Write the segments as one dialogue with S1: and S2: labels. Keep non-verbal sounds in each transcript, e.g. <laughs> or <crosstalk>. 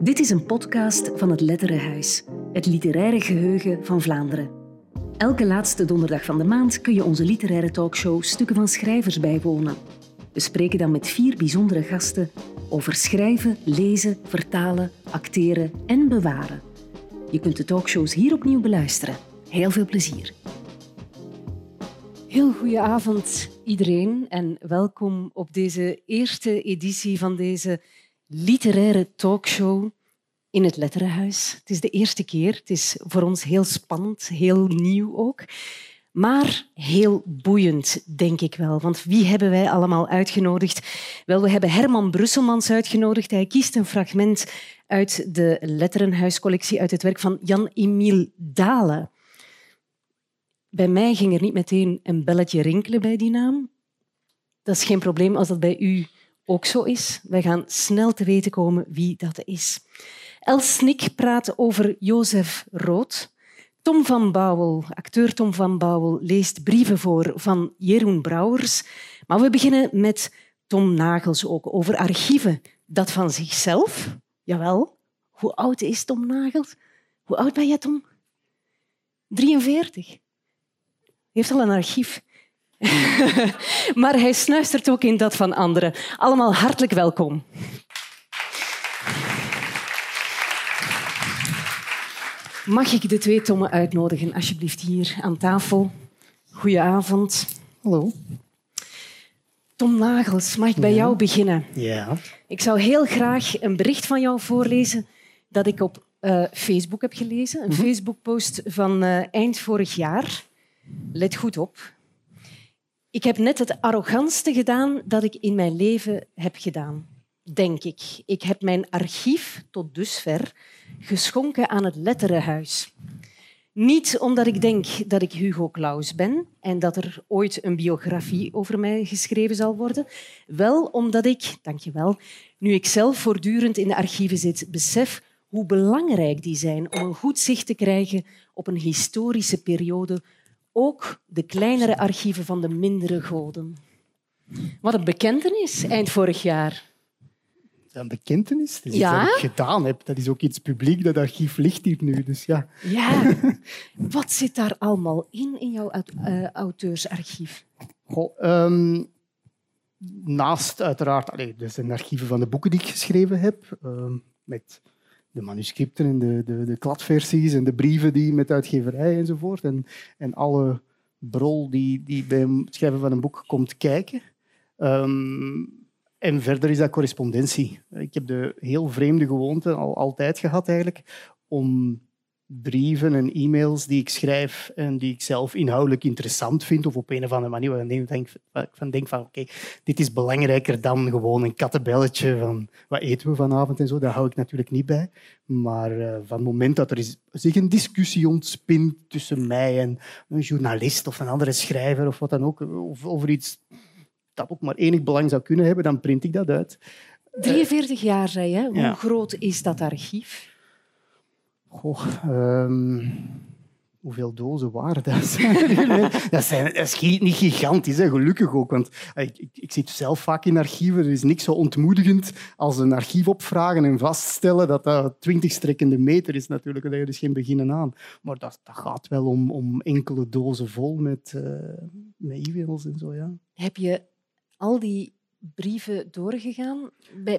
S1: Dit is een podcast van het Letterenhuis, het literaire geheugen van Vlaanderen. Elke laatste donderdag van de maand kun je onze literaire talkshow Stukken van Schrijvers bijwonen. We spreken dan met vier bijzondere gasten over schrijven, lezen, vertalen, acteren en bewaren. Je kunt de talkshows hier opnieuw beluisteren. Heel veel plezier. Heel goede avond iedereen en welkom op deze eerste editie van deze literaire talkshow in het Letterenhuis. Het is de eerste keer. Het is voor ons heel spannend, heel nieuw ook. Maar heel boeiend, denk ik wel. Want wie hebben wij allemaal uitgenodigd? Wel, we hebben Herman Brusselmans uitgenodigd. Hij kiest een fragment uit de Letterenhuiscollectie uit het werk van Jan-Emiel Dalen. Bij mij ging er niet meteen een belletje rinkelen bij die naam. Dat is geen probleem als dat bij u ook zo is. Wij gaan snel te weten komen wie dat is. Els Snik praat over Jozef Rood. Tom van Bouwel, acteur Tom van Bouwel, leest brieven voor van Jeroen Brouwers. Maar we beginnen met Tom Nagels ook, over archieven. Dat van zichzelf? Jawel. Hoe oud is Tom Nagels? Hoe oud ben jij, Tom? 43. heeft al een archief. <laughs> maar hij snuistert ook in dat van anderen. Allemaal hartelijk welkom. Mag ik de twee Tommen uitnodigen, alsjeblieft, hier aan tafel? Goedenavond.
S2: Hallo.
S1: Tom Nagels, mag ik bij jou beginnen?
S2: Ja.
S1: Ik zou heel graag een bericht van jou voorlezen dat ik op uh, Facebook heb gelezen. Een mm -hmm. Facebook-post van uh, eind vorig jaar. Let goed op. Ik heb net het arrogantste gedaan dat ik in mijn leven heb gedaan, denk ik. Ik heb mijn archief tot dusver geschonken aan het Letterenhuis. Niet omdat ik denk dat ik Hugo Claus ben en dat er ooit een biografie over mij geschreven zal worden. Wel omdat ik, dankjewel, nu ik zelf voortdurend in de archieven zit, besef hoe belangrijk die zijn om een goed zicht te krijgen op een historische periode ook de kleinere archieven van de mindere goden. Wat een bekentenis eind vorig jaar.
S2: Een bekentenis? Dat is ja? iets dat ik gedaan heb. Dat is ook iets publiek, dat archief ligt hier nu. Dus ja.
S1: ja. <laughs> Wat zit daar allemaal in, in jouw uh, auteursarchief?
S2: Goh, um, naast uiteraard, allee, er zijn archieven van de boeken die ik geschreven heb, um, met de manuscripten en de, de, de kladversies en de brieven die met uitgeverij enzovoort. En, en alle brol die, die bij het schrijven van een boek komt kijken. Um, en verder is dat correspondentie. Ik heb de heel vreemde gewoonte al altijd gehad eigenlijk om brieven en e-mails die ik schrijf en die ik zelf inhoudelijk interessant vind of op een of andere manier waar ik denk van, denk van oké, dit is belangrijker dan gewoon een kattenbelletje van wat eten we vanavond en zo. Daar hou ik natuurlijk niet bij. Maar uh, van het moment dat er is, zich een discussie ontspint tussen mij en een journalist of een andere schrijver of wat dan ook, of over iets dat ook maar enig belang zou kunnen hebben, dan print ik dat uit.
S1: 43 jaar, zei je. Hoe groot is dat archief?
S2: Goh, um, hoeveel dozen waren dat? <laughs> dat, zijn, dat is niet gigantisch, hè, gelukkig ook. Want ik, ik, ik, zit zelf vaak in archieven. Er is niks zo ontmoedigend als een archief opvragen en vaststellen dat dat 20 strekkende meter is. Natuurlijk, daar is dus geen beginnen aan. Maar dat, dat gaat wel om, om enkele dozen vol met, uh, met e-mails en zo. Ja.
S1: Heb je al die brieven doorgegaan?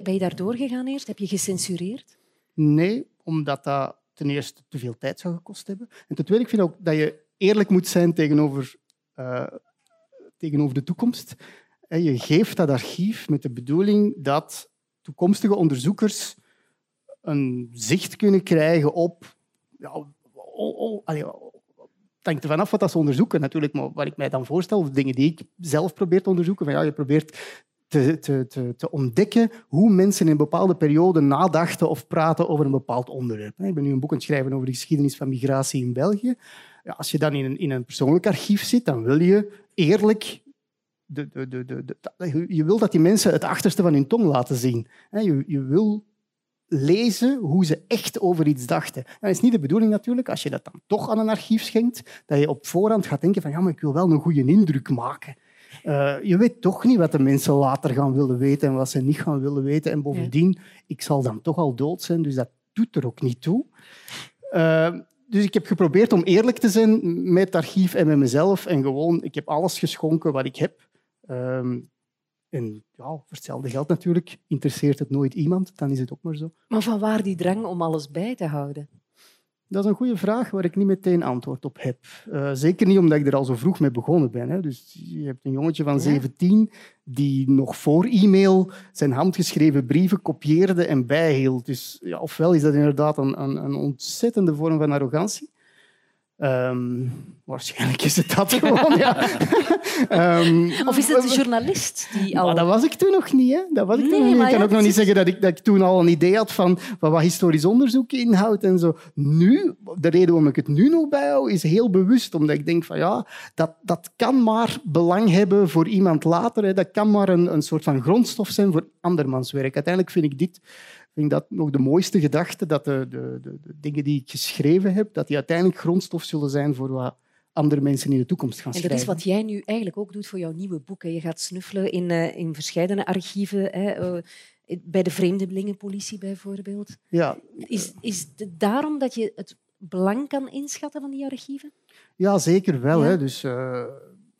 S1: Ben je daar doorgegaan eerst? Heb je gecensureerd?
S2: Nee, omdat dat ten eerste te veel tijd zou gekost hebben. En ten tweede, ik vind ook dat je eerlijk moet zijn tegenover, uh, tegenover de toekomst. Je geeft dat archief met de bedoeling dat toekomstige onderzoekers een zicht kunnen krijgen op... Ja, oh, oh, allee, het hangt ervan af wat ze onderzoeken natuurlijk, maar wat ik mij dan voorstel, of dingen die ik zelf probeer te onderzoeken, van ja, je probeert te, te, te, te, ontdekken hoe mensen in een bepaalde periode nadachten of praten over een bepaald onderwerp. Ik ben nu een boek aan het schrijven over de geschiedenis van migratie in België. Ja, als je dan in een, in een persoonlijk archief zit, dan wil je eerlijk de, de, de, je wil dat die mensen het achterste van hun tong laten zien. Je, je wil lezen hoe ze echt over iets dachten. Dat is niet de bedoeling natuurlijk, als je dat dan toch aan een archief schenkt, dat je op voorhand gaat denken van ja, maar ik wil wel een goede indruk maken. Uh, je weet toch niet wat de mensen later gaan willen weten en wat ze niet gaan willen weten. En bovendien, ik zal dan toch al dood zijn, dus dat doet er ook niet toe. Uh, dus ik heb geprobeerd om eerlijk te zijn met het archief en met mezelf. En gewoon, ik heb alles geschonken wat ik heb. Um, en ja, voor hetzelfde geld natuurlijk, interesseert het nooit iemand, dan is het ook maar zo.
S1: Maar van waar die drang om alles bij te houden?
S2: Dat is een goede vraag waar ik niet meteen antwoord op heb. Uh, zeker niet omdat ik er al zo vroeg mee begonnen ben. Hè. Dus je hebt een jongetje van 17 die nog voor e-mail zijn handgeschreven brieven kopieerde en bijhield. Dus ja, ofwel is dat inderdaad een, een, een ontzettende vorm van arrogantie, Um, waarschijnlijk is het dat <laughs> gewoon, ja.
S1: um, of is het de journalist die al...
S2: dat was ik toen nog niet. Hè. Dat was ik, toen nog niet. ik kan ook nog niet zeggen dat ik, dat ik toen al een idee had van, van wat historisch onderzoek inhoudt en zo. Nu, de reden waarom ik het nu nog bijhoud, is heel bewust. Omdat ik denk van ja, dat, dat kan maar belang hebben voor iemand later. Hè. Dat kan maar een, een soort van grondstof zijn voor andermans werk. Uiteindelijk vind ik dit vind dat nog de mooiste gedachte, dat de, de, de, de, dingen die ik geschreven heb, dat die uiteindelijk grondstof zullen zijn voor wat andere mensen in de toekomst gaan schrijven.
S1: En dat is wat jij nu eigenlijk ook doet voor jouw nieuwe boek. Je gaat snuffelen in, uh, in verschillende archieven, hè, uh, bij de Vreemdelingenpolitie bijvoorbeeld.
S2: Ja.
S1: Is, is het daarom dat je het belang kan inschatten van die archieven?
S2: Ja, zeker wel. Ja. Hè. Dus, uh,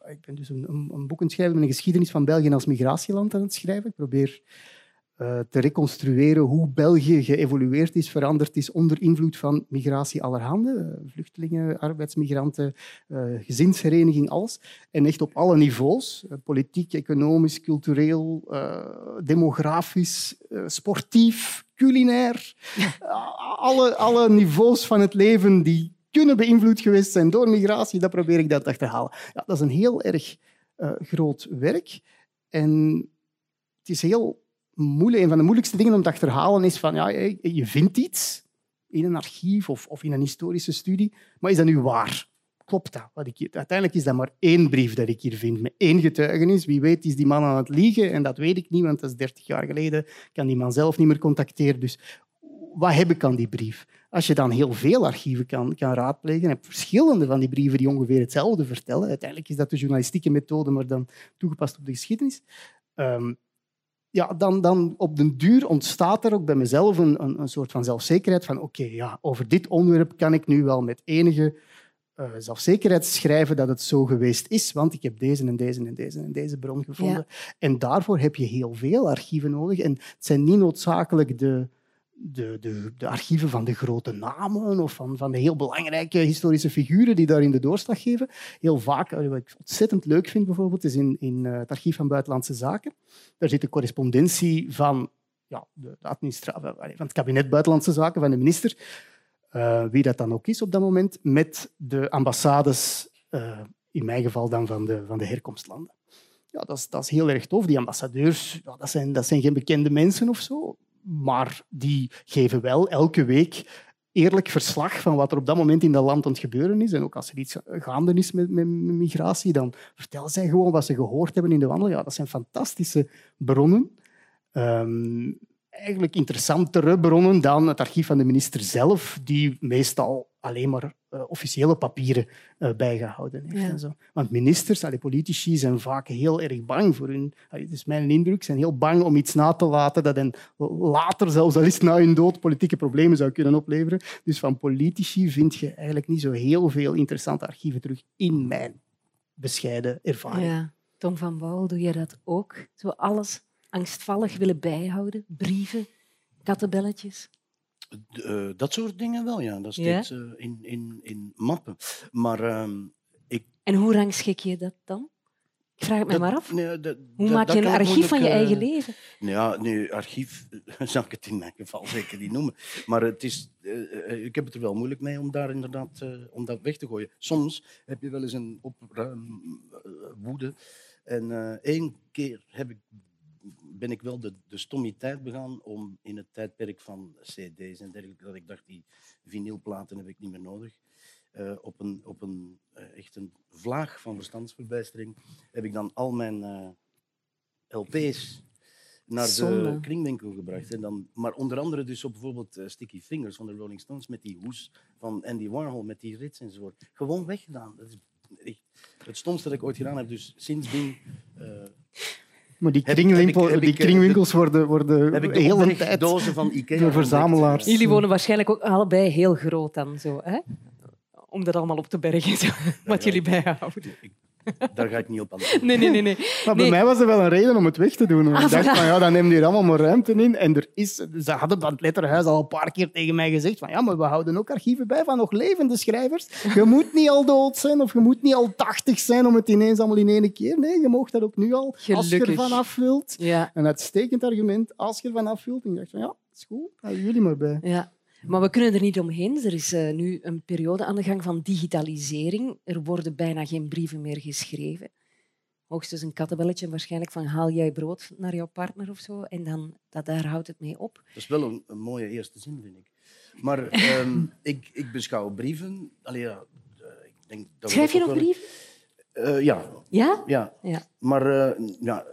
S2: ik ben dus een, een, een boek aan het schrijven met een geschiedenis van België als migratieland aan het schrijven. Ik probeer te reconstrueren hoe België geëvolueerd is, veranderd is onder invloed van migratie allerhande. Uh, vluchtelingen, arbeidsmigranten, uh, gezinshereniging, alles. En echt op alle niveaus. politiek, economisch, cultureel, demografisch, sportief, culinair. <laughs> alle, alle niveaus van het leven die kunnen beïnvloed geweest zijn door migratie, dat probeer ik dat te achterhalen. Ja, dat is een heel erg groot werk. En het is heel een van de moeilijkste dingen om te achterhalen is van ja, je vindt iets in een archief of, of in een historische studie, maar is dat nu waar? Klopt dat? Wat ik uiteindelijk is dat maar één brief dat ik hier vind, met één getuigenis. Wie weet is die man aan het liegen en dat weet ik niet, want dat is 30 jaar geleden. kan die man zelf niet meer contacteren. Dus wat heb ik aan die brief? Als je dan heel veel archieven kan, kan raadplegen, heb verschillende van die brieven die ongeveer hetzelfde vertellen. Uiteindelijk is dat de journalistieke methode, maar dan toegepast op de geschiedenis. Um, ja, dan, dan op den duur ontstaat er ook bij mezelf een, een, een soort van zelfzekerheid van oké, ja, over dit onderwerp kan ik nu wel met enige uh, zelfzekerheid schrijven dat het zo geweest is, want ik heb deze en deze en deze en deze bron gevonden. En daarvoor heb je heel veel archieven nodig. En het zijn niet noodzakelijk de, de, de, de, archieven van de grote namen of van, van de heel belangrijke historische figuren die daarin de doorslag geven. Heel vaak, eh, wat ik ontzettend leuk vind bijvoorbeeld, is in, in eh, het archief van Buitenlandse Zaken. Daar zit de correspondentie van, ja, de, administratie, van het kabinet Buitenlandse Zaken, van de minister, uh, wie dat dan ook is op dat moment, met de ambassades, in mijn geval dan van de, van de herkomstlanden. Ja, dat is, dat is heel erg tof. Die ambassadeurs, ja, dat, zijn, dat zijn geen bekende mensen of zo maar die geven wel elke week eerlijk verslag van wat er op dat moment in dat land aan het gebeuren is. En ook als er iets gaande is met, migratie, dan vertellen zij gewoon wat ze gehoord hebben in de wandel. Ja, dat zijn fantastische bronnen. Um, eigenlijk interessantere bronnen dan het archief van de minister zelf, die meestal alleen maar uh, officiële papieren uh, bijgehouden heeft. Ja. En zo. Want ministers, allee, politici, zijn vaak heel erg bang voor hun... Het is mijn indruk, zijn heel bang om iets na te laten dat hen later, zelfs al is na hun dood, politieke problemen zou kunnen opleveren. Dus van politici vind je eigenlijk niet zo heel veel interessante archieven terug in mijn bescheiden ervaring.
S1: Ja. Tom van Bouw, doe je dat ook? Zo alles angstvallig willen bijhouden? Brieven, kattenbelletjes?
S3: Uh, dat soort dingen wel, ja. Dat steeds ja? uh, in, in, in mappen. Maar uh, ik...
S1: En hoe rangschik je dat dan? Ik vraag het me maar af. Nee, dat, hoe dat, maak je een archief van je eh, eigen leven?
S3: Ja, nee, archief <laughs> zou ik het in mijn geval zeker niet noemen. Maar het is, ik heb het er wel moeilijk mee om daar inderdaad om dat weg te gooien. Soms heb je wel eens een opruim woede. En één keer heb ik ben ik wel de, de stommiteit begaan om in het tijdperk van cd's en dergelijke, dat ik dacht, die vinylplaten heb ik niet meer nodig. Uh, op een, op een uh, echt een vlaag van verstandsverbijstering heb ik dan al mijn uh, LP's naar Zonde. de kringwinkel gebracht. En dan, maar onder andere dus op bijvoorbeeld Sticky Fingers van de Rolling Stones met die hoes van Andy Warhol, met die rits enzovoort. Gewoon weggedaan. Dat is echt het stomste dat ik ooit gedaan heb. Dus sindsdien
S2: maar die,
S3: Heb-
S2: kringwinkel-
S3: heb ik- heb
S2: die
S3: ik, eh,
S2: kringwinkels worden, worden
S3: heb ik
S2: de hele tijd
S3: opbergdozen van Ikea
S2: door verzamelaars.
S1: Jullie wonen waarschijnlijk ook allebei heel groot dan zo, hè? Om dat allemaal op te bergen, zo, <laughs> wat jullie bijhouden.
S3: Daar ga ik niet op aan. <laughs>
S1: Nee, nee, nee. nee.
S2: Maar bij
S1: Nee.
S2: mij was er wel een reden om het weg te doen.
S1: Ah,
S2: ik dacht van ja, dan neem je hier allemaal maar ruimte in. En er is, ze hadden van het letterhuis al een paar keer tegen mij gezegd van ja, maar we houden ook archieven bij van nog levende schrijvers. Je moet niet al dood zijn of je moet niet al tachtig zijn om het ineens allemaal in één keer. Nee, je mag dat ook nu al als je ervan af wilt.
S1: Ja,
S2: Een uitstekend argument als je ervan af wilt. En ik dacht van ja, is goed, houden jullie maar bij.
S1: ja. Maar we kunnen er niet omheen. Er is eh, nu een periode aan de gang van digitalisering. Er worden bijna geen brieven meer geschreven. Hoogstens een kattenbelletje waarschijnlijk van haal jij brood naar jouw partner of zo. En dan, dat, daar houdt het mee op.
S3: Dat is wel een, een mooie eerste zin, vind ik. Maar ehm, <laughs> ik, ik beschouw brieven... Allee, ja, eh, ik denk dat
S1: Schrijf je nog
S3: wel-
S1: brieven?
S3: Eh, ja,
S1: Ja?
S3: ja.
S1: Ja.
S3: Maar ja,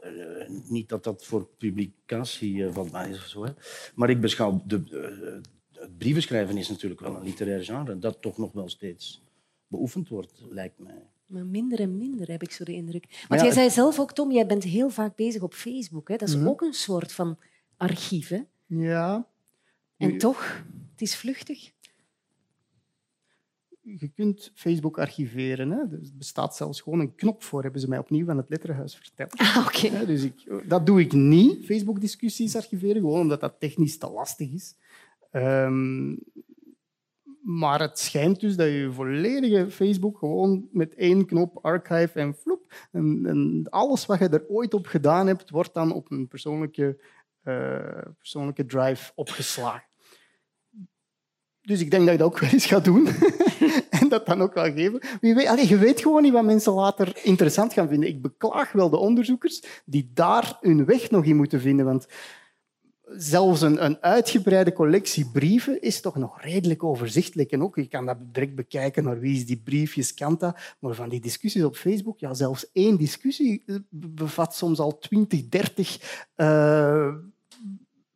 S3: niet dat dat voor publicatie van mij is of zo. Hè. Maar ik beschouw... De, het brievenschrijven is natuurlijk wel een literair genre dat toch nog wel steeds beoefend wordt, lijkt mij.
S1: Maar minder en minder heb ik zo de indruk. Want
S3: ja,
S1: jij
S3: het-
S1: zei zelf ook, Tom, jij bent heel vaak bezig op Facebook. Hè? Dat is
S2: Mhm.
S1: ook een soort van archief. Hè?
S2: Ja,
S1: En
S2: Nu-
S1: toch, het is vluchtig.
S2: je kunt Facebook archiveren. Hè. Er bestaat zelfs gewoon een knop voor, hebben ze mij opnieuw aan het letterhuis verteld.
S1: Ah, oké.
S2: Ja, dus ik, dat doe ik niet, Facebook-discussies archiveren, gewoon omdat dat technisch te lastig is. Ehm, maar het schijnt dus dat je volledige Facebook gewoon met één knop archive en floep. En, alles wat je er ooit op gedaan hebt, wordt dan op een persoonlijke, eh, persoonlijke drive opgeslagen. Dus ik denk dat ik dat ook <laughs> wel eens ga doen. <laughs> en dat dan ook wel geven. Wie weet, je weet gewoon niet wat mensen later interessant gaan vinden. Ik beklaag wel de onderzoekers die daar hun weg nog in moeten vinden. Want zelfs een, een uitgebreide collectie brieven is toch nog redelijk overzichtelijk. En ook, je kan dat direct bekijken naar wie is die briefjes. Maar van die discussies op Facebook, ja, zelfs één discussie eh, be- bevat soms al 20, 30 eh,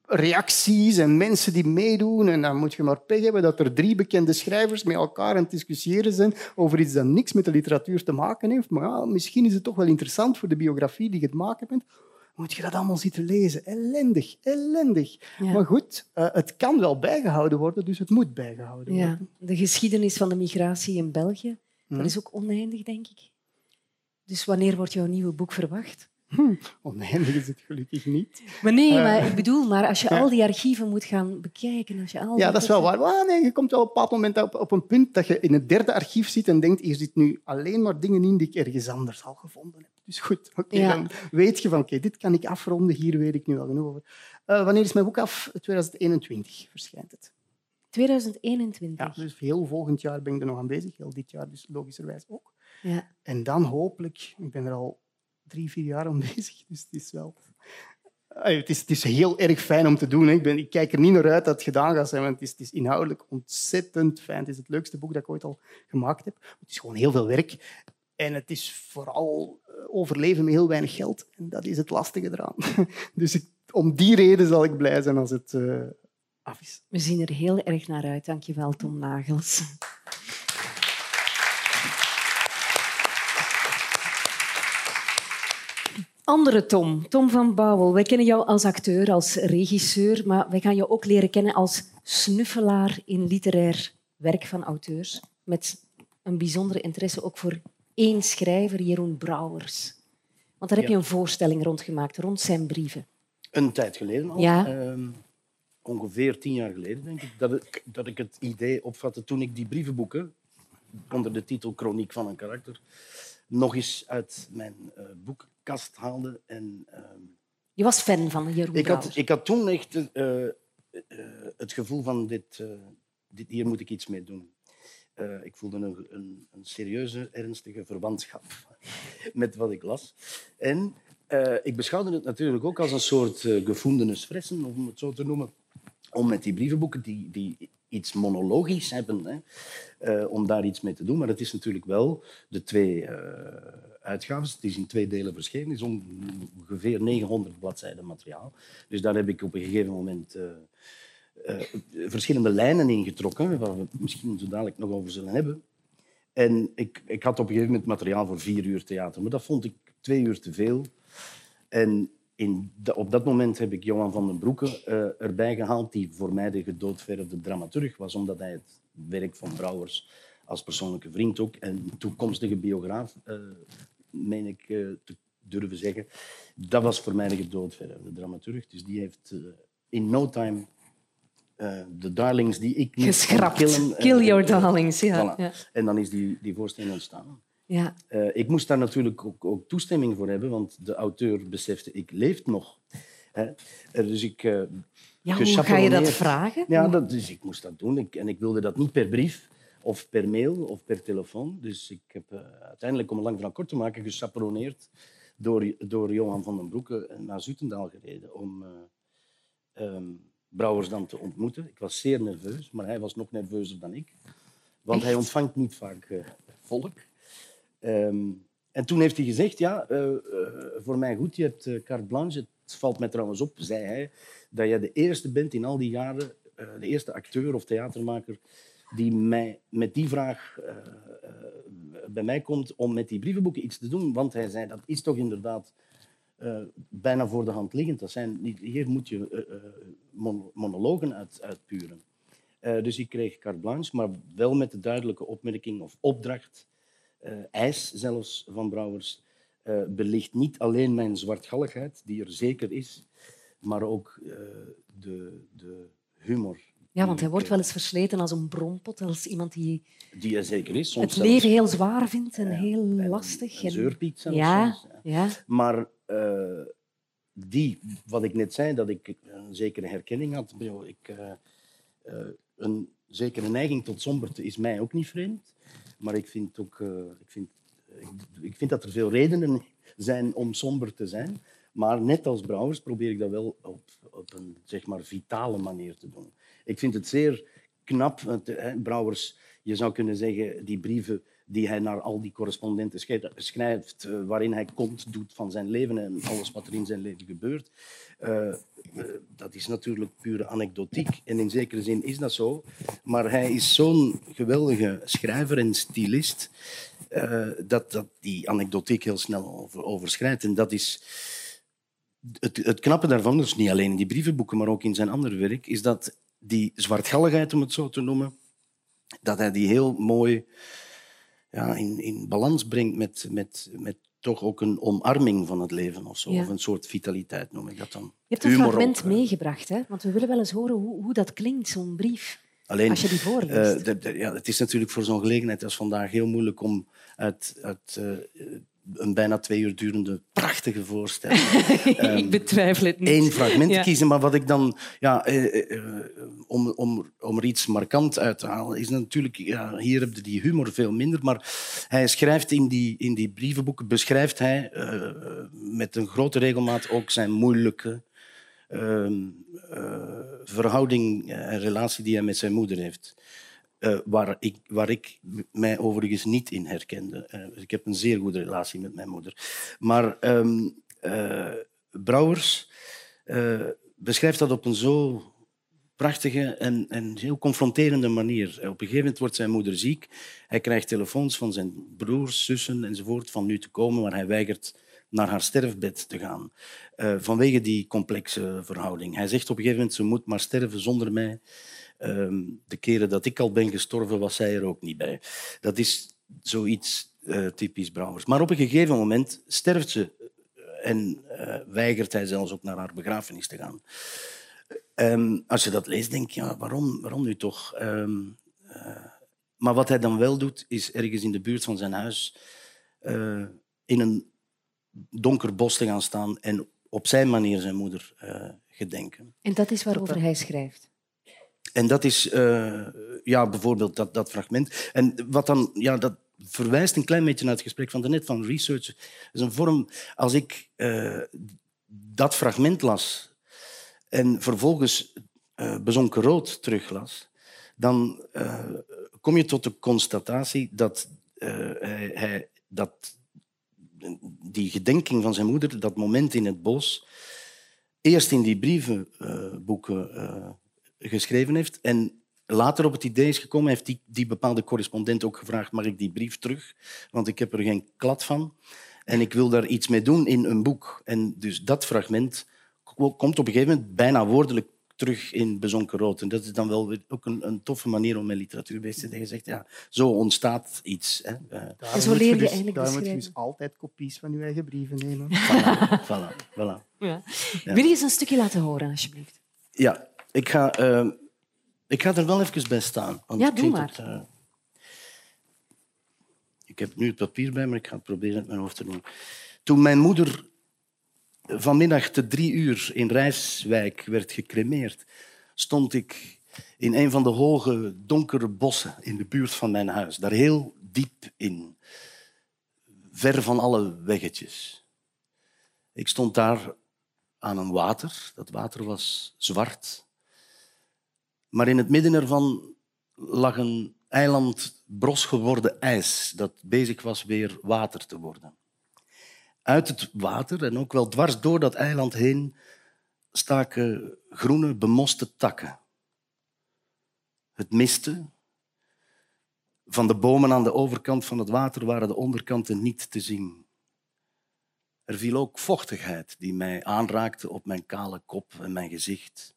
S2: reacties en mensen die meedoen. En dan moet je maar pech hebben dat er drie bekende schrijvers met elkaar aan het discussiëren zijn over iets dat niks met de literatuur te maken heeft. Maar misschien is het toch wel interessant voor de biografie die je het maken bent. Moet je dat allemaal zitten lezen? Ellendig, ellendig.
S1: Ja.
S2: Maar goed, eh, het kan wel bijgehouden worden, dus het moet bijgehouden
S1: Ja.
S2: worden.
S1: De geschiedenis van de migratie in België, dat is ook oneindig, denk ik. Dus wanneer wordt jouw nieuwe boek verwacht?
S2: Oneindig is het gelukkig niet. <laughs>
S1: Maar nee,
S2: Eh,
S1: maar ik bedoel, maar als je al die archieven moet gaan bekijken... Als je al
S2: Ja, dat is wel waar. Maar nee, je komt wel op een bepaald moment op, op een punt dat je in het derde archief zit en denkt, hier zit nu alleen maar dingen in die ik ergens anders al gevonden heb. Dus goed, oké,
S1: Ja.
S2: dan weet je van, oké, dit kan ik afronden, hier weet ik nu al genoeg over. Eh, wanneer is mijn boek af? 2021 verschijnt het.
S1: 2021.
S2: Ja, dus heel volgend jaar ben ik er nog aan bezig, heel dit jaar dus logischerwijs ook.
S1: Ja.
S2: En dan hopelijk, ik ben er al drie, vier jaar aan <laughs> bezig, dus het is wel... Eh, Het is, het is heel erg fijn om te doen. hè. Ik, ben, ik kijk er niet naar uit dat het gedaan gaat zijn, want het is, het is inhoudelijk ontzettend fijn. Het is het leukste boek dat ik ooit al gemaakt heb. Het is gewoon heel veel werk. En het is vooral eh, overleven met heel weinig geld. En dat is het lastige eraan. <laughs> Dus ik, om die reden zal ik blij zijn als het eh, af is.
S1: We zien er heel erg naar uit. Dank je wel, Tom Nagels. Andere Tom, Tom van Bouwel. Wij kennen jou als acteur, als regisseur, maar wij gaan jou ook leren kennen als snuffelaar in literair werk van auteurs. Met een bijzondere interesse ook voor één schrijver, Jeroen Brouwers. Want daar heb je een voorstelling rond gemaakt, rond zijn brieven.
S3: Een tijd geleden al,
S1: Ja.
S3: ehm, ongeveer tien jaar geleden, denk ik, dat ik, dat ik het idee opvatte toen ik die brievenboeken onder de titel Chroniek van een karakter nog eens uit mijn eh, boekenkast haalde. En, ehm,
S1: Je was fan van Jeroen
S3: ik, had, ik had toen echt eh, eh, het gevoel van dit, dit, hier moet ik iets mee doen. Eh, ik voelde een, een, een serieuze, ernstige verwantschap <laughs> met wat ik las. En eh, ik beschouwde het natuurlijk ook als een soort uh, gevoelens fressen, om het zo te noemen. Om met die brievenboeken die, die iets monologisch hebben, eh, om daar iets mee te doen. Maar het is natuurlijk wel de twee eh uitgaves. Het is in twee delen verschenen. Het is ongeveer 900 bladzijden materiaal. Dus daar heb ik op een gegeven moment eh, eh, verschillende lijnen ingetrokken, waar we het misschien zo dadelijk nog over zullen hebben. En ik, ik had op een gegeven moment materiaal voor vier uur theater, maar dat vond ik twee uur te veel. En in da- op dat moment heb ik Johan van den Broeke eh, erbij gehaald, die voor mij de gedoodverfde dramaturg was, omdat hij het werk van Brouwers als persoonlijke vriend ook en toekomstige biograaf, eh meen ik eh, te durven zeggen, dat was voor mij de gedoodverfde dramaturg. Dus die heeft eh, in no time eh, de darlings die ik niet
S1: Geschrapt.
S3: killen, eh,
S1: Kill your darlings. Ja.
S3: Voilà.
S1: Ja.
S3: En dan is die, die voorstelling ontstaan.
S1: Ja.
S3: Eh, ik moest daar natuurlijk ook, ook toestemming voor hebben, want de auteur besefte, ik leef nog. Hè. Dus ik,
S1: Ja, hoe ga je dat vragen?
S3: ja, dat, dus ik moest dat doen. Ik, en ik wilde dat niet per brief of per mail of per telefoon. Dus ik heb uiteindelijk, om een lang verhaal kort te maken, gechaperoneerd door, door Johan van den Broeke naar Zutendaal gereden om eh, ehm, Brouwers dan te ontmoeten. Ik was zeer nerveus, maar hij was nog nerveuzer dan ik. Want hij ontvangt niet vaak eh, volk. Ehm, en toen heeft hij gezegd, ja, eh, eh, voor mij goed, je hebt carte blanche. Het valt mij trouwens op, zei hij, dat jij de eerste bent in al die jaren, de eerste acteur of theatermaker, die mij met die vraag bij mij komt om met die brievenboeken iets te doen. Want hij zei, dat is toch inderdaad eh, bijna voor de hand liggend. Dat zijn, hier moet je eh, eh, mon- monologen uit, uitpuren. Dus ik kreeg carte blanche, maar wel met de duidelijke opmerking of opdracht, eis zelfs van Brouwers, belicht niet alleen mijn zwartgalligheid, die er zeker is, maar ook de, de humor.
S1: Ja, want hij wordt wel eens versleten als een bronpot, als iemand die
S3: Die er zeker is. Soms
S1: het leven heel zwaar vindt en
S3: Ja,
S1: heel lastig.
S3: Een
S1: en-
S3: zeurpiet zelfs.
S1: Ja,
S3: soms,
S1: ja.
S3: Maar eh, die, wat ik net zei, dat ik een zekere herkenning had. Ik, eh, eh, een zekere neiging tot somberte is mij ook niet vreemd. Maar ik vind, ook, ik, vind, ik, ik vind dat er veel redenen zijn om somber te zijn. Maar net als Brouwers probeer ik dat wel op, op een zeg maar, vitale manier te doen. Ik vind het zeer knap. want, eh, Brouwers, je zou kunnen zeggen, die brieven die hij naar al die correspondenten schrijft, schrijft eh, waarin hij kont doet van zijn leven en alles wat er in zijn leven gebeurt. eh, eh, dat is natuurlijk pure anekdotiek. En in zekere zin is dat zo. Maar hij is zo'n geweldige schrijver en stylist eh, dat, dat die anekdotiek heel snel over, overschrijdt. En dat is het, het knappe daarvan, dus niet alleen in die brievenboeken, maar ook in zijn andere werk, is dat die zwartgalligheid, om het zo te noemen, dat hij die heel mooi ja, in, in balans brengt met, met, met toch ook een omarming van het leven of zo.
S1: Ja.
S3: Of een soort vitaliteit noem ik dat dan.
S1: Je hebt een
S3: Humor
S1: fragment
S3: ook,
S1: meegebracht, hè? want we willen wel eens horen hoe, hoe dat klinkt, zo'n brief.
S3: Alleen,
S1: Als je die voorleest.
S3: eh, ja, het is natuurlijk voor zo'n gelegenheid als vandaag heel moeilijk om uit, uit eh, een bijna twee uur durende prachtige voorstelling <laughs>
S1: ik betwijfel het niet.
S3: één fragment
S1: Ja.
S3: kiezen. Maar wat ik dan, ja, eh, eh, eh, om, om, om er iets markant uit te halen, is natuurlijk, ja, hier heb je die humor veel minder, maar hij schrijft in die, in die brievenboeken, beschrijft hij eh, met een grote regelmaat ook zijn moeilijke ehm, eh, verhouding en relatie die hij met zijn moeder heeft. Eh, waar, ik, waar ik mij overigens niet in herkende. Eh, ik heb een zeer goede relatie met mijn moeder. Maar eh, Brouwers beschrijft dat op een zo prachtige en, en heel confronterende manier. Op een gegeven moment wordt zijn moeder ziek. Hij krijgt telefoons van zijn broers, zussen enzovoort van nu te komen, maar hij weigert naar haar sterfbed te gaan. vanwege die complexe verhouding. Hij zegt op een gegeven moment, ze moet maar sterven zonder mij. Ehm, de keren dat ik al ben gestorven, was zij er ook niet bij. Dat is zoiets eh, typisch Brouwers. Maar op een gegeven moment sterft ze eh, en eh, weigert hij zelfs ook naar haar begrafenis te gaan. Ehm, als je dat leest, denk je, ja, waarom, waarom nu toch? Ehm, eh, maar wat hij dan wel doet, is ergens in de buurt van zijn huis in een donker bos te gaan staan en op zijn manier zijn moeder gedenken.
S1: En dat is waarover hij schrijft.
S3: En dat is eh, ja, bijvoorbeeld dat, dat fragment. En wat dan, ja, dat verwijst een klein beetje naar het gesprek van daarnet van research. Is een vorm, als ik eh, dat fragment las en vervolgens eh, bezonken rood teruglas, dan kom je tot de constatatie dat, hij, hij- dat die gedenking van zijn moeder, dat moment in het bos, eerst in die brievenboeken geschreven heeft en later op het idee is gekomen, heeft die, die bepaalde correspondent ook gevraagd, mag ik die brief terug? Want ik heb er geen klad van. En ik wil daar iets mee doen in een boek. En dus dat fragment komt op een gegeven moment bijna woordelijk terug in Bezonken Rood. En dat is dan wel weer ook een, een toffe manier om met literatuur bezig te zijn. Je zegt, ja, zo ontstaat iets. Hè. Uh,
S2: en zo leer je dus, eigenlijk Daar moet je dus altijd kopies van je eigen brieven nemen.
S3: Voilà, <laughs> voilà, voilà.
S1: Ja. Ja. Wil je eens een stukje laten horen, alsjeblieft?
S3: Ja, ik ga, uh, ik ga er wel even bij staan.
S1: Want ja, doe maar. Het, uh,
S3: ik heb nu het papier bij, maar ik ga het proberen met mijn hoofd te doen. Toen mijn moeder vanmiddag te drie uur in Rijswijk werd gecremeerd, stond ik in een van de hoge, donkere bossen in de buurt van mijn huis. Daar heel diep in, ver van alle weggetjes. Ik stond daar aan een water. Dat water was zwart. Maar in het midden ervan lag een eiland bros geworden ijs dat bezig was weer water te worden. Uit het water en ook wel dwars door dat eiland heen staken groene bemoste takken. Het miste. Van de bomen aan de overkant van het water waren de onderkanten niet te zien. Er viel ook vochtigheid die mij aanraakte op mijn kale kop en mijn gezicht.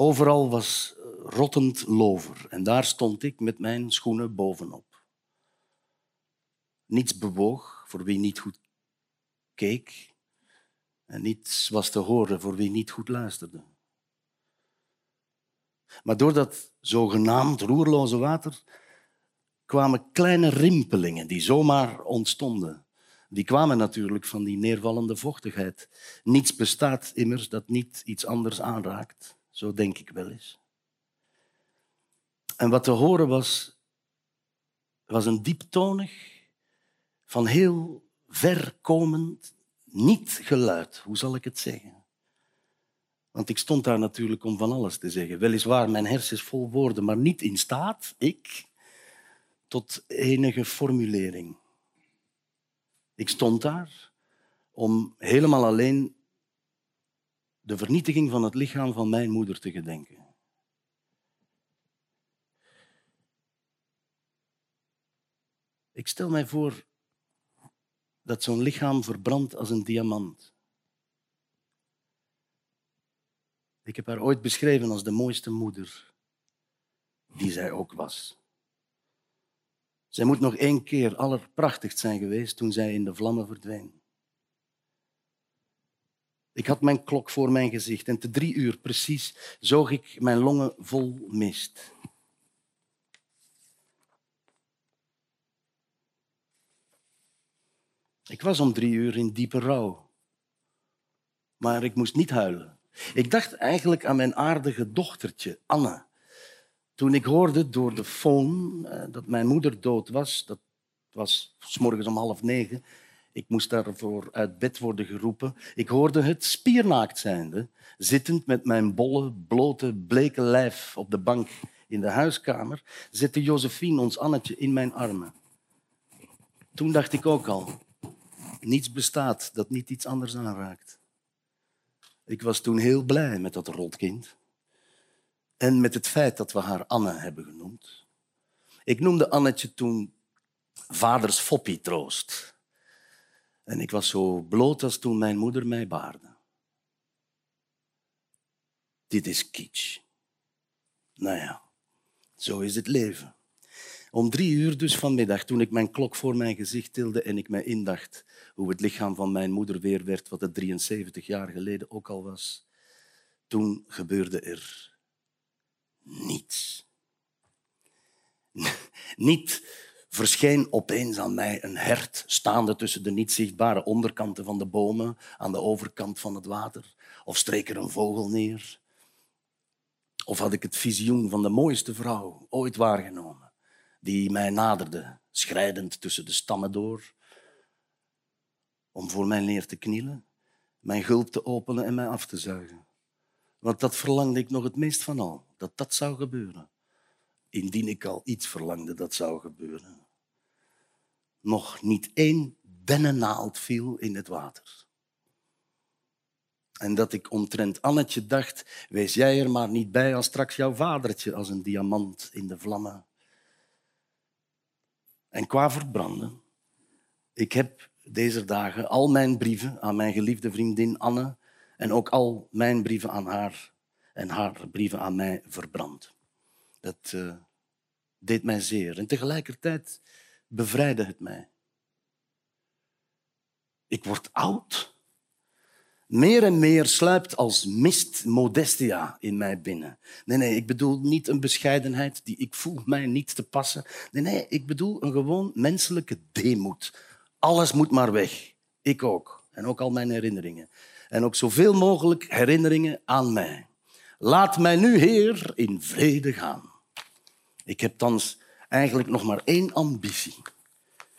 S3: Overal was rottend lover en daar stond ik met mijn schoenen bovenop. Niets bewoog voor wie niet goed keek en niets was te horen voor wie niet goed luisterde. Maar door dat zogenaamd roerloze water kwamen kleine rimpelingen die zomaar ontstonden. Die kwamen natuurlijk van die neervallende vochtigheid. Niets bestaat immers dat niet iets anders aanraakt. Zo denk ik wel eens. En wat te horen was, was een dieptonig, van heel ver komend, niet geluid. Hoe zal ik het zeggen? Want ik stond daar natuurlijk om van alles te zeggen. Weliswaar, mijn hersens vol woorden, maar niet in staat, ik, tot enige formulering. Ik stond daar om helemaal alleen de vernietiging van het lichaam van mijn moeder te gedenken. Ik stel mij voor dat zo'n lichaam verbrandt als een diamant. Ik heb haar ooit beschreven als de mooiste moeder die zij ook was. Zij moet nog één keer allerprachtigst zijn geweest toen zij in de vlammen verdween. Ik had mijn klok voor mijn gezicht en te drie uur precies zoog ik mijn longen vol mist. Ik was om drie uur in diepe rouw. Maar ik moest niet huilen. Ik dacht eigenlijk aan mijn aardige dochtertje, Anne. Toen ik hoorde door de phone eh, dat mijn moeder dood was, dat was s morgens om half negen, ik moest daarvoor uit bed worden geroepen. Ik hoorde het spiernaakt zijnde, zittend met mijn bolle, blote, bleke lijf op de bank in de huiskamer, zette Josephine, ons Annetje, in mijn armen. Toen dacht ik ook al, niets bestaat dat niet iets anders aanraakt. Ik was toen heel blij met dat rotkind en met het feit dat we haar Anne hebben genoemd. Ik noemde Annetje toen vaders foppie troost. En ik was zo bloot als toen mijn moeder mij baarde. Dit is kitsch. Nou ja, zo is het leven. Om drie uur dus vanmiddag, toen ik mijn klok voor mijn gezicht tilde en ik mij indacht hoe het lichaam van mijn moeder weer werd, wat het 73 jaar geleden ook al was, toen gebeurde er niets. <laughs> Niet verscheen opeens aan mij een hert staande tussen de niet zichtbare onderkanten van de bomen aan de overkant van het water. Of streek er een vogel neer. Of had ik het visioen van de mooiste vrouw ooit waargenomen, die mij naderde, schrijdend tussen de stammen door, om voor mij neer te knielen, mijn gulp te openen en mij af te zuigen. Want dat verlangde ik nog het meest van al, dat dat zou gebeuren indien ik al iets verlangde dat zou gebeuren. Nog niet één dennennaald viel in het water. En dat ik omtrent Annetje dacht, wees jij er maar niet bij als straks jouw vadertje als een diamant in de vlammen. En qua verbranden, ik heb deze dagen al mijn brieven aan mijn geliefde vriendin Anne en ook al mijn brieven aan haar en haar brieven aan mij verbrand. Dat uh, deed mij zeer en tegelijkertijd bevrijdde het mij. Ik word oud. Meer en meer sluipt als mist modestia in mij binnen. Nee, nee, ik bedoel niet een bescheidenheid die ik voel mij niet te passen. Nee, nee, ik bedoel een gewoon menselijke deemoed. Alles moet maar weg. Ik ook. En ook al mijn herinneringen. En ook zoveel mogelijk herinneringen aan mij. Laat mij nu, Heer, in vrede gaan. Ik heb thans eigenlijk nog maar één ambitie.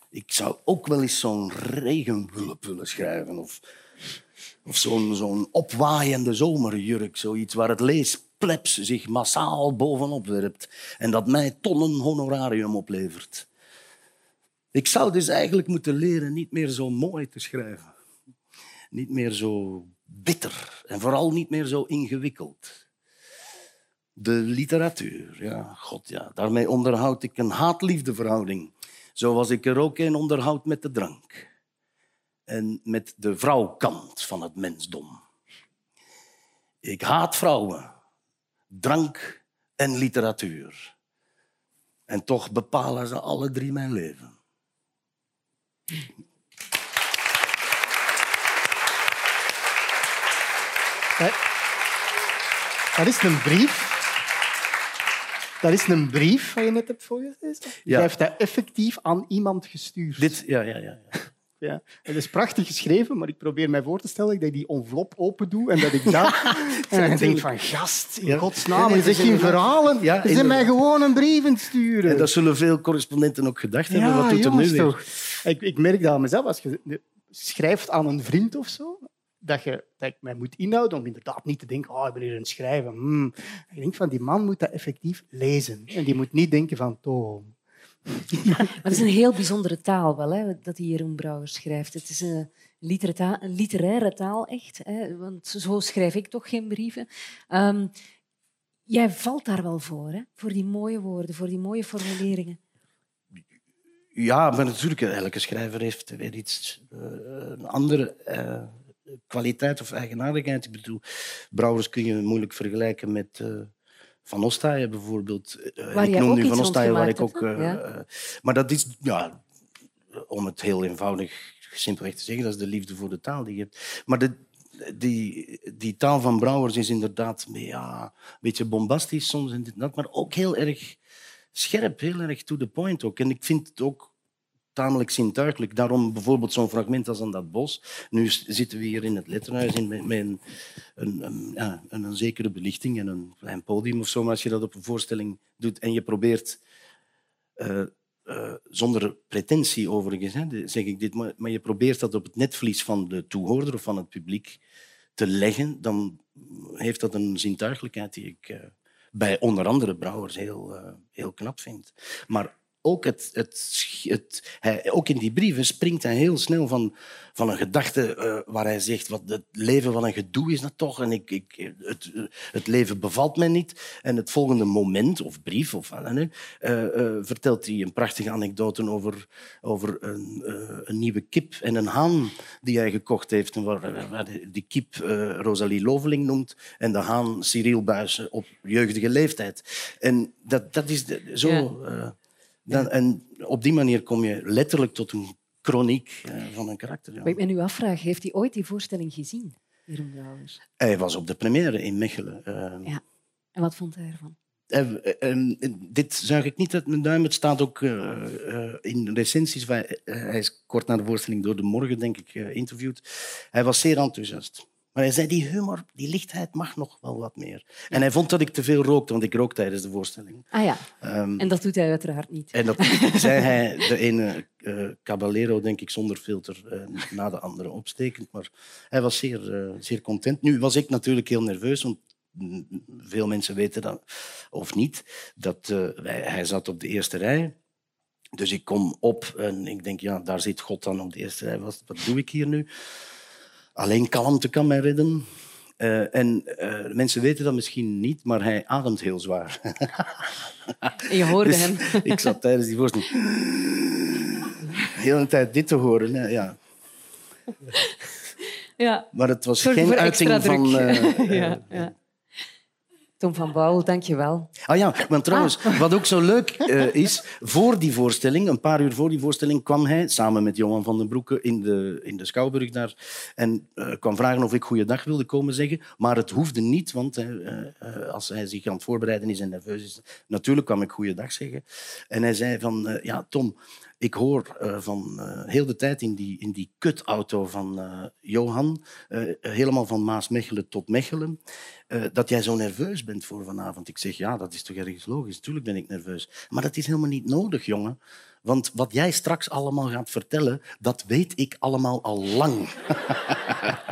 S3: Ik zou ook wel eens zo'n regenwulp willen schrijven. Of, of zo'n zo'n opwaaiende zomerjurk. Zoiets waar het leesplebs zich massaal bovenop werpt. En dat mij tonnen honorarium oplevert. Ik zou dus eigenlijk moeten leren niet meer zo mooi te schrijven. Niet meer zo bitter. En vooral niet meer zo ingewikkeld. De literatuur, ja, god ja. Daarmee onderhoud ik een haat-liefdeverhouding Zoals ik er ook een onderhoud met de drank. En met de vrouwkant van het mensdom. Ik haat vrouwen, drank en literatuur. En toch bepalen ze alle drie mijn leven.
S2: Dat is een brief dat is een brief wat je net hebt voorgelezen. Je heeft dat effectief aan iemand gestuurd.
S3: Dit, ja, ja, ja. <laughs>
S2: Ja, het is prachtig geschreven, maar ik probeer mij voor te stellen dat ik die envelop open doe en dat ik dat... <laughs> en ik denk van, gast, in godsnaam, je zegt geen verhalen. Ja, ze zijn mij gewoon een brief sturen.
S3: En dat zullen veel correspondenten ook gedacht hebben. Wat doet er nu weer? Toch.
S2: Ik, ik merk dat aan mezelf. Als je schrijft aan een vriend of zo, dat, je, dat ik mij moet inhouden om inderdaad niet te denken, oh, ik ben hier aan het schrijven. Hmm. Ik denk van, die man moet dat effectief lezen. En die moet niet denken van,
S1: maar het is een heel bijzondere taal wel, hè, dat die Jeroen Brouwer schrijft. Het is een, een literaire taal, echt. Hè, want zo schrijf ik toch geen brieven. Um, jij valt daar wel voor, hè, voor die mooie woorden, voor die mooie formuleringen.
S3: Ja, maar natuurlijk, elke schrijver heeft weer iets, uh, een andere... Uh, kwaliteit of eigenaardigheid. Ik bedoel, Brouwers kun je moeilijk vergelijken met uh, Van Ostaaien bijvoorbeeld.
S1: Uh, ik noem nu Van Ostaaien, waar ik ook...
S3: Uh, maar dat is, ja, om het heel eenvoudig, simpelweg te zeggen, dat is de liefde voor de taal die je hebt. Maar de, die, die taal van Brouwers is inderdaad ja, een beetje bombastisch soms en dit dat, maar ook heel erg scherp, heel erg to the point ook. En ik vind het ook tamelijk zintuigelijk. Daarom bijvoorbeeld zo'n fragment als aan dat bos. Nu zitten we hier in het letterhuis in, met, een, een, ja, een, zekere belichting en een klein podium of zo. Als je dat op een voorstelling doet en je probeert... Uh, uh, zonder pretentie overigens, hè, zeg ik dit, maar, je probeert dat op het netvlies van de toehoorder of van het publiek te leggen, dan heeft dat een zintuigelijkheid die ik uh, bij onder andere Brouwers heel, heel knap vind. Maar ook, het, het, het, hij, ook in die brieven springt hij heel snel van, van een gedachte uh, waar hij zegt wat het leven van een gedoe is dat toch en ik, ik, het, het leven bevalt mij niet. En het volgende moment, of brief, of, uh, uh, vertelt hij een prachtige anekdote over, over een, een, nieuwe kip en een haan die hij gekocht heeft. En waar, waar die kip Rosalie Loveling noemt en de haan Cyril Buijsen op jeugdige leeftijd. En dat, dat is de, zo... Ja. Dan, en op die manier kom je letterlijk tot een chroniek uh, van een karakter. Ja.
S1: Maar ik nu afvraag, heeft hij ooit die voorstelling gezien, Jeroen Brouwers?
S3: Hij was op de première in Mechelen.
S1: Uh, ja. En wat vond hij ervan?
S3: Uh, dit zuig ik niet uit mijn duim. Het staat ook in recensies. hij is kort na de voorstelling door de morgen, denk ik, geïnterviewd. Hij was zeer enthousiast. Maar hij zei, die humor, die lichtheid mag nog wel wat meer. En hij vond dat ik te veel rookte, want ik rook tijdens de voorstelling.
S1: Ah ja, um, en dat doet hij uiteraard niet.
S3: En dat <laughs> zei hij, de <laughs> ene uh, caballero, denk ik, zonder filter, uh, na de andere opstekend. Maar hij was zeer, uh, zeer content. Nu was ik natuurlijk heel nerveus, want veel mensen weten dat, of niet, dat wij, hij zat op de eerste rij. Dus ik kom op en ik denk, ja, daar zit God dan op de eerste rij. Wat, wat doe ik hier nu? Alleen kalmte kan mij redden. Eh, en eh, mensen weten dat misschien niet, maar hij ademt heel zwaar. <laughs>
S1: Je hoorde
S3: Dus
S1: hem. <laughs>
S3: ik zat tijdens die voorstelling de hele tijd dit te horen. hè, Ja.
S1: Ja.
S3: Maar het was
S1: Zorg
S3: geen uiting van... <laughs> eh,
S1: ja, ja. Tom van Bouwel, dank je wel.
S3: Ah ja, maar trouwens,
S1: Ah.
S3: wat ook zo leuk <laughs> eh, is, voor die voorstelling, een paar uur voor die voorstelling, kwam hij samen met Johan van den Broeke in de, in de Schouwburg daar en eh, kwam vragen of ik goeiedag wilde komen zeggen. Maar het hoefde niet, want eh, als hij zich aan het voorbereiden is en nerveus is, natuurlijk kwam ik goeiedag zeggen. En hij zei van, ja Tom, ik hoor eh, van eh, heel de tijd in die, in die kutauto van eh, Johan, eh, helemaal van Maasmechelen tot Mechelen, eh, dat jij zo nerveus bent voor vanavond. Ik zeg, ja, dat is toch ergens logisch. Tuurlijk ben ik nerveus. Maar dat is helemaal niet nodig, jongen. Want wat jij straks allemaal gaat vertellen, dat weet ik allemaal al lang.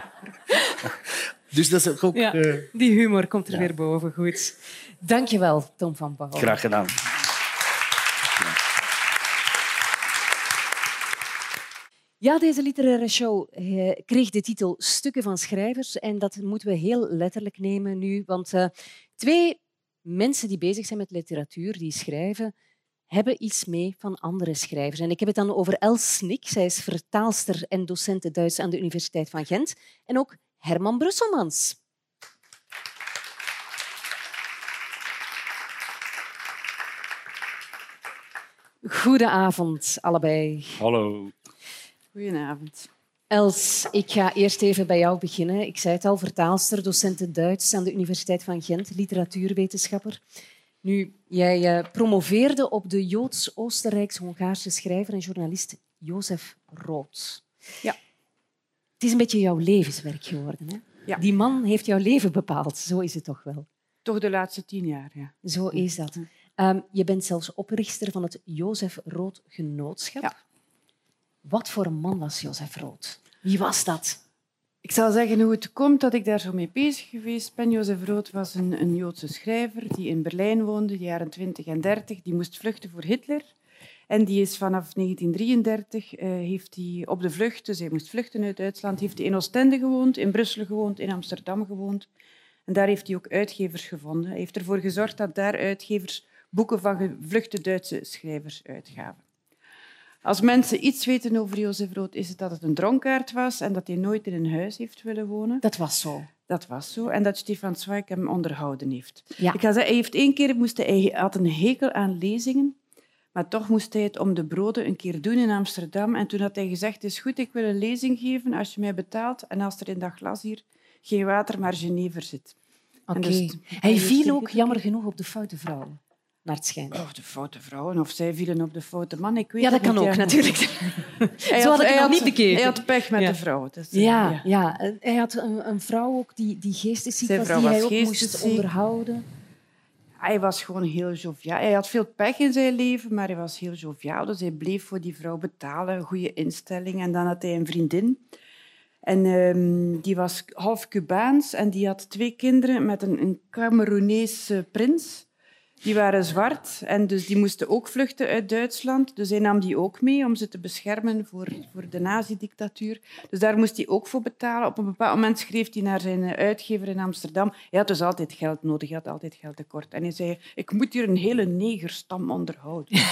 S3: <laughs> dus dat is ook
S1: Ja,
S3: eh,
S1: die humor komt er
S3: ja.
S1: weer boven. Goed. Dank je wel, Tom van Bouwel.
S3: graag gedaan.
S1: Ja, deze literaire show eh, kreeg de titel Stukken van schrijvers. En dat moeten we heel letterlijk nemen nu. Want eh, twee mensen die bezig zijn met literatuur, die schrijven, hebben iets mee van andere schrijvers. En ik heb het dan over Els Snik. Zij is vertaalster en docent Duits aan de Universiteit van Gent. En ook Herman Brusselmans. Goedenavond, allebei.
S4: Hallo.
S5: Goedenavond.
S1: Els, ik ga eerst even bij jou beginnen. Ik zei het al, vertaalster, docent Duits aan de Universiteit van Gent, literatuurwetenschapper. Nu, jij eh, promoveerde op de Joods-Oostenrijks-Hongaarse schrijver en journalist Jozef Rood.
S5: Ja.
S1: Het is een beetje jouw levenswerk geworden. Hè?
S5: Ja.
S1: Die man heeft jouw leven bepaald. Zo is het toch wel.
S5: Toch de laatste tien jaar, ja.
S1: Zo is dat. Ehm, je bent zelfs oprichter van het Jozef Rood Genootschap.
S5: Ja.
S1: Wat voor een man was Jozef Rood? Wie was dat?
S5: Ik zal zeggen hoe het komt dat ik daar zo mee bezig geweest ben. Jozef Rood was een, een Joodse schrijver die in Berlijn woonde, de jaren 20 en 30. Die moest vluchten voor Hitler. En die is vanaf 1933 eh, heeft hij op de vlucht, dus hij moest vluchten uit Duitsland, heeft hij in Oostende gewoond, in Brussel gewoond, in Amsterdam gewoond. En daar heeft hij ook uitgevers gevonden. Hij heeft ervoor gezorgd dat daar uitgevers boeken van gevluchte Duitse schrijvers uitgaven. Als mensen iets weten over Jozef Rood, is het dat het een dronkaard was en dat hij nooit in een huis heeft willen wonen.
S1: Dat was zo.
S5: Dat was zo. En dat Stefan Zweig hem onderhouden heeft.
S1: Ja.
S5: Ik ga zeggen, hij heeft één keer moest hij, had een hekel aan lezingen, maar toch moest hij het om de broden een keer doen in Amsterdam. En toen had hij gezegd, het is goed, ik wil een lezing geven als je mij betaalt en als er in dat glas hier geen water, maar Genever zit.
S1: Oké.
S5: Dus-
S1: Hij viel ook jammer genoeg op de foute vrouwen, naar het schijnt.
S5: Of de foute vrouwen, of zij vielen op de foute man. Ik weet
S1: Ja, dat kan
S5: niet,
S1: ook
S5: ja.
S1: natuurlijk. <laughs>
S5: Hij
S1: Zo had ik het
S5: hij
S1: nog niet bekeken.
S5: Hij had pech met
S1: Ja.
S5: de vrouwen. dus, eh,
S1: Ja, ja. Hij had een, een vrouw ook die, die geestesziek was,
S5: vrouw
S1: die hij ook moest onderhouden.
S5: Hij was gewoon heel joviaal. Hij had veel pech in zijn leven, maar hij was heel joviaal. Dus hij bleef voor die vrouw betalen, een goede instelling. En dan had hij een vriendin. En ehm, die was half Cubaans en die had twee kinderen met een, een Cameroenese prins. Die waren zwart en dus die moesten ook vluchten uit Duitsland. Dus hij nam die ook mee om ze te beschermen voor, voor de nazi-dictatuur. Dus daar moest hij ook voor betalen. Op een bepaald moment schreef hij naar zijn uitgever in Amsterdam. Hij had dus altijd geld nodig, hij had altijd geld tekort. En hij zei, ik moet hier een hele negerstam onderhouden. <laughs>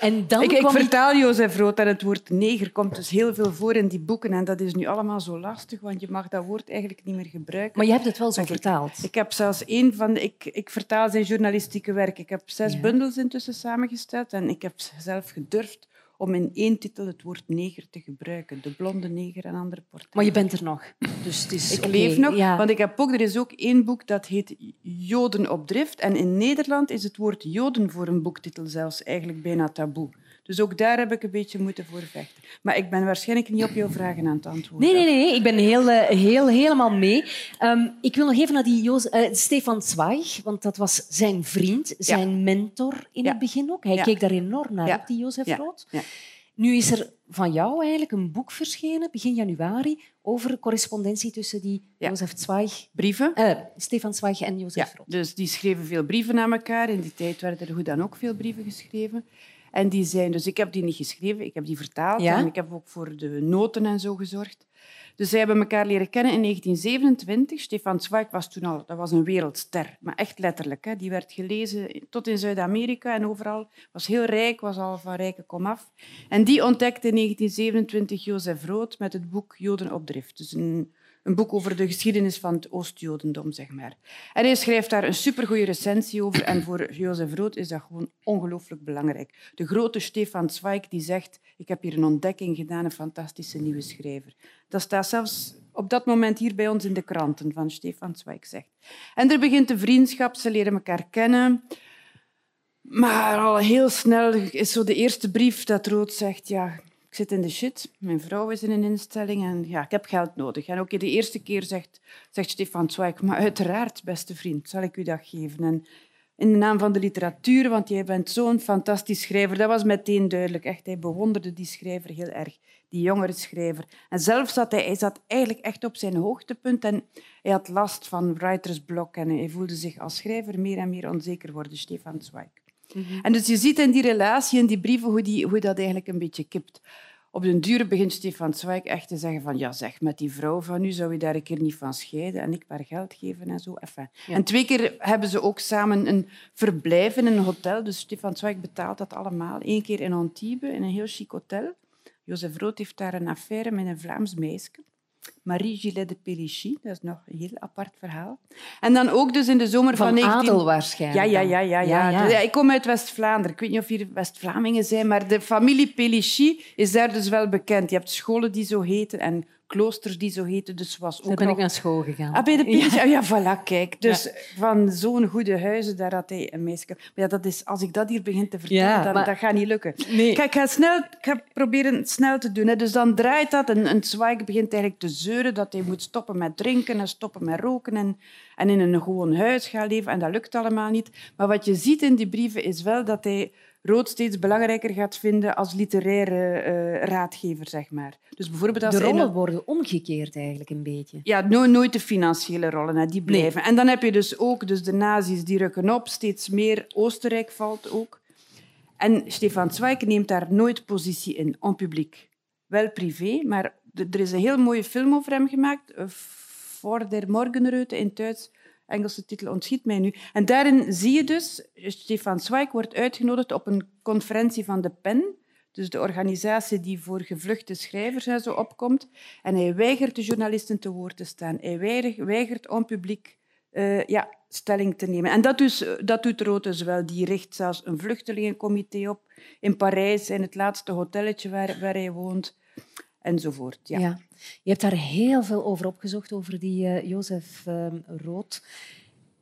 S1: En dan
S5: ik, ik vertaal Jozef Rood en het woord neger komt dus heel veel voor in die boeken. En dat is nu allemaal zo lastig, want je mag dat woord eigenlijk niet meer gebruiken.
S1: Maar je hebt het wel zo
S5: Maar ik-
S1: vertaald.
S5: Ik heb zelfs één van... de- Ik, ik vertaal zijn journalistieke werk. Ik heb zes
S1: Ja.
S5: bundels intussen samengesteld en ik heb zelf gedurfd om in één titel het woord neger te gebruiken. De blonde neger en andere portretten.
S1: Maar je bent er nog. Dus het is
S5: Ik leef nog,
S1: Ja.
S5: want ik heb ook, er is ook één boek dat heet Joden op drift. En in Nederland is het woord Joden voor een boektitel zelfs eigenlijk bijna taboe. Dus ook daar heb ik een beetje moeten voor vechten. Maar ik ben waarschijnlijk niet op jouw vragen aan het antwoorden.
S1: Nee, nee, nee. Ik ben heel, eh, heel, helemaal mee. Ehm, ik wil nog even naar die Joos, eh, Stefan Zweig, want dat was zijn vriend, zijn mentor in
S5: Ja.
S1: het begin ook. Hij
S5: Ja.
S1: keek daar enorm naar op, die Jozef. Rood. Nu is er van jou eigenlijk een boek verschenen, begin januari, over correspondentie tussen die
S5: Ja.
S1: Jozef Zweig,
S5: Brieven?
S1: eh, Stefan Zweig en Jozef
S5: Ja,
S1: Rood.
S5: dus die schreven veel brieven aan elkaar. In die tijd werden er hoe dan ook veel brieven geschreven. En die zijn, dus ik heb die niet geschreven, ik heb die vertaald.
S1: Ja?
S5: En ik heb ook voor de noten en zo gezorgd. Dus zij hebben elkaar leren kennen in 1927. Stefan Zweig was toen al dat was een wereldster, maar echt letterlijk. Hè. Die werd gelezen tot in Zuid-Amerika en overal. Was heel rijk, was al van rijke komaf. En die ontdekte in 1927 Jozef Rood met het boek Joden op drift. Dus een, een boek over de geschiedenis van het Oost-Jodendom, zeg maar. En hij schrijft daar een supergoeie recensie over. En voor Jozef Rood is dat gewoon ongelooflijk belangrijk. De grote Stefan Zweig die zegt ik heb hier een ontdekking gedaan, een fantastische nieuwe schrijver. Dat staat zelfs op dat moment hier bij ons in de kranten van Stefan Zweig zegt. En er begint de vriendschap, ze leren elkaar kennen. Maar al heel snel is zo de eerste brief dat Rood zegt, ja, ik zit in de shit, mijn vrouw is in een instelling en ja, ik heb geld nodig. En ook de eerste keer zegt, zegt Stefan Zweig, maar uiteraard, beste vriend, zal ik u dat geven. En in de naam van de literatuur, want jij bent zo'n fantastisch schrijver. Dat was meteen duidelijk. Echt, hij bewonderde die schrijver heel erg, die jongere schrijver. En zelf zat hij, hij zat eigenlijk echt op zijn hoogtepunt en hij had last van writersblok en hij voelde zich als schrijver meer en meer onzeker worden, Stefan Zweig. En dus je ziet in die relatie, in die brieven, hoe, die, hoe dat eigenlijk een beetje kipt. Op den duur begint Stefan Zweig echt te zeggen van ja zeg, met die vrouw van u zou je daar een keer niet van scheiden en ik haar geld geven en zo. Enfin.
S1: Ja.
S5: En twee keer hebben ze ook samen een verblijf in een hotel. Dus Stefan Zweig betaalt dat allemaal. Eén keer in Antibes, in een heel chic hotel. Jozef Rood heeft daar een affaire met een Vlaams meisje. Marie Gillet de Pélichy, dat is nog een heel apart verhaal. En dan ook dus in de zomer van,
S1: Van
S5: 19...
S1: adel waarschijnlijk.
S5: Ja, ja, ja, ja, ja. Ja, Ik kom uit West-Vlaanderen. Ik weet niet of hier West-Vlamingen zijn, maar de familie Pélichy is daar dus wel bekend. Je hebt scholen die zo heten en kloosters die zo heten. Dus was
S1: Daar
S5: ook
S1: ben
S5: nog...
S1: ik naar school gegaan.
S5: Ah, bij de? <laughs> Ja. ja, voilà, kijk. Dus van zo'n goede huizen, daar had hij een meisje. Maar ja, dat is, als ik dat hier begin te vertellen,
S1: Ja,
S5: dan,
S1: maar-
S5: dat gaat niet lukken.
S1: Nee.
S5: Kijk, ik ga, snel, ik ga proberen het snel te doen. Hè. Dus dan draait dat en, en Zweig begint eigenlijk te zeuren dat hij moet stoppen met drinken en stoppen met roken en, en in een gewoon huis gaan leven. En dat lukt allemaal niet. Maar wat je ziet in die brieven is wel dat hij Rood steeds belangrijker gaat vinden als literaire eh, raadgever, zeg maar. Dus bijvoorbeeld als
S1: De rollen
S5: een-
S1: worden omgekeerd eigenlijk een beetje.
S5: ja, no- nooit de financiële rollen, hè, die blijven. En dan heb je dus ook dus de nazi's die rukken op, steeds meer. Oostenrijk valt ook. En Stefan Zweig neemt daar nooit positie in, en publiek. Wel privé, maar er is een heel mooie film over hem gemaakt, eh, Voor der Morgenröte in Duits. Engelse titel ontschiet mij nu. En daarin zie je dus, Stefan Zweig wordt uitgenodigd op een conferentie van de PEN, dus de organisatie die voor gevluchte schrijvers en zo opkomt. En hij weigert de journalisten te woord te staan. Hij weigert, om publiek eh, ja, stelling te nemen. En dat, dus, dat doet Rood dus wel. Die richt zelfs een vluchtelingencomité op in Parijs, in het laatste hotelletje waar, waar hij woont, enzovoort. Ja.
S1: Ja. Je hebt daar heel veel over opgezocht, over die eh, Jozef ehm, Rood.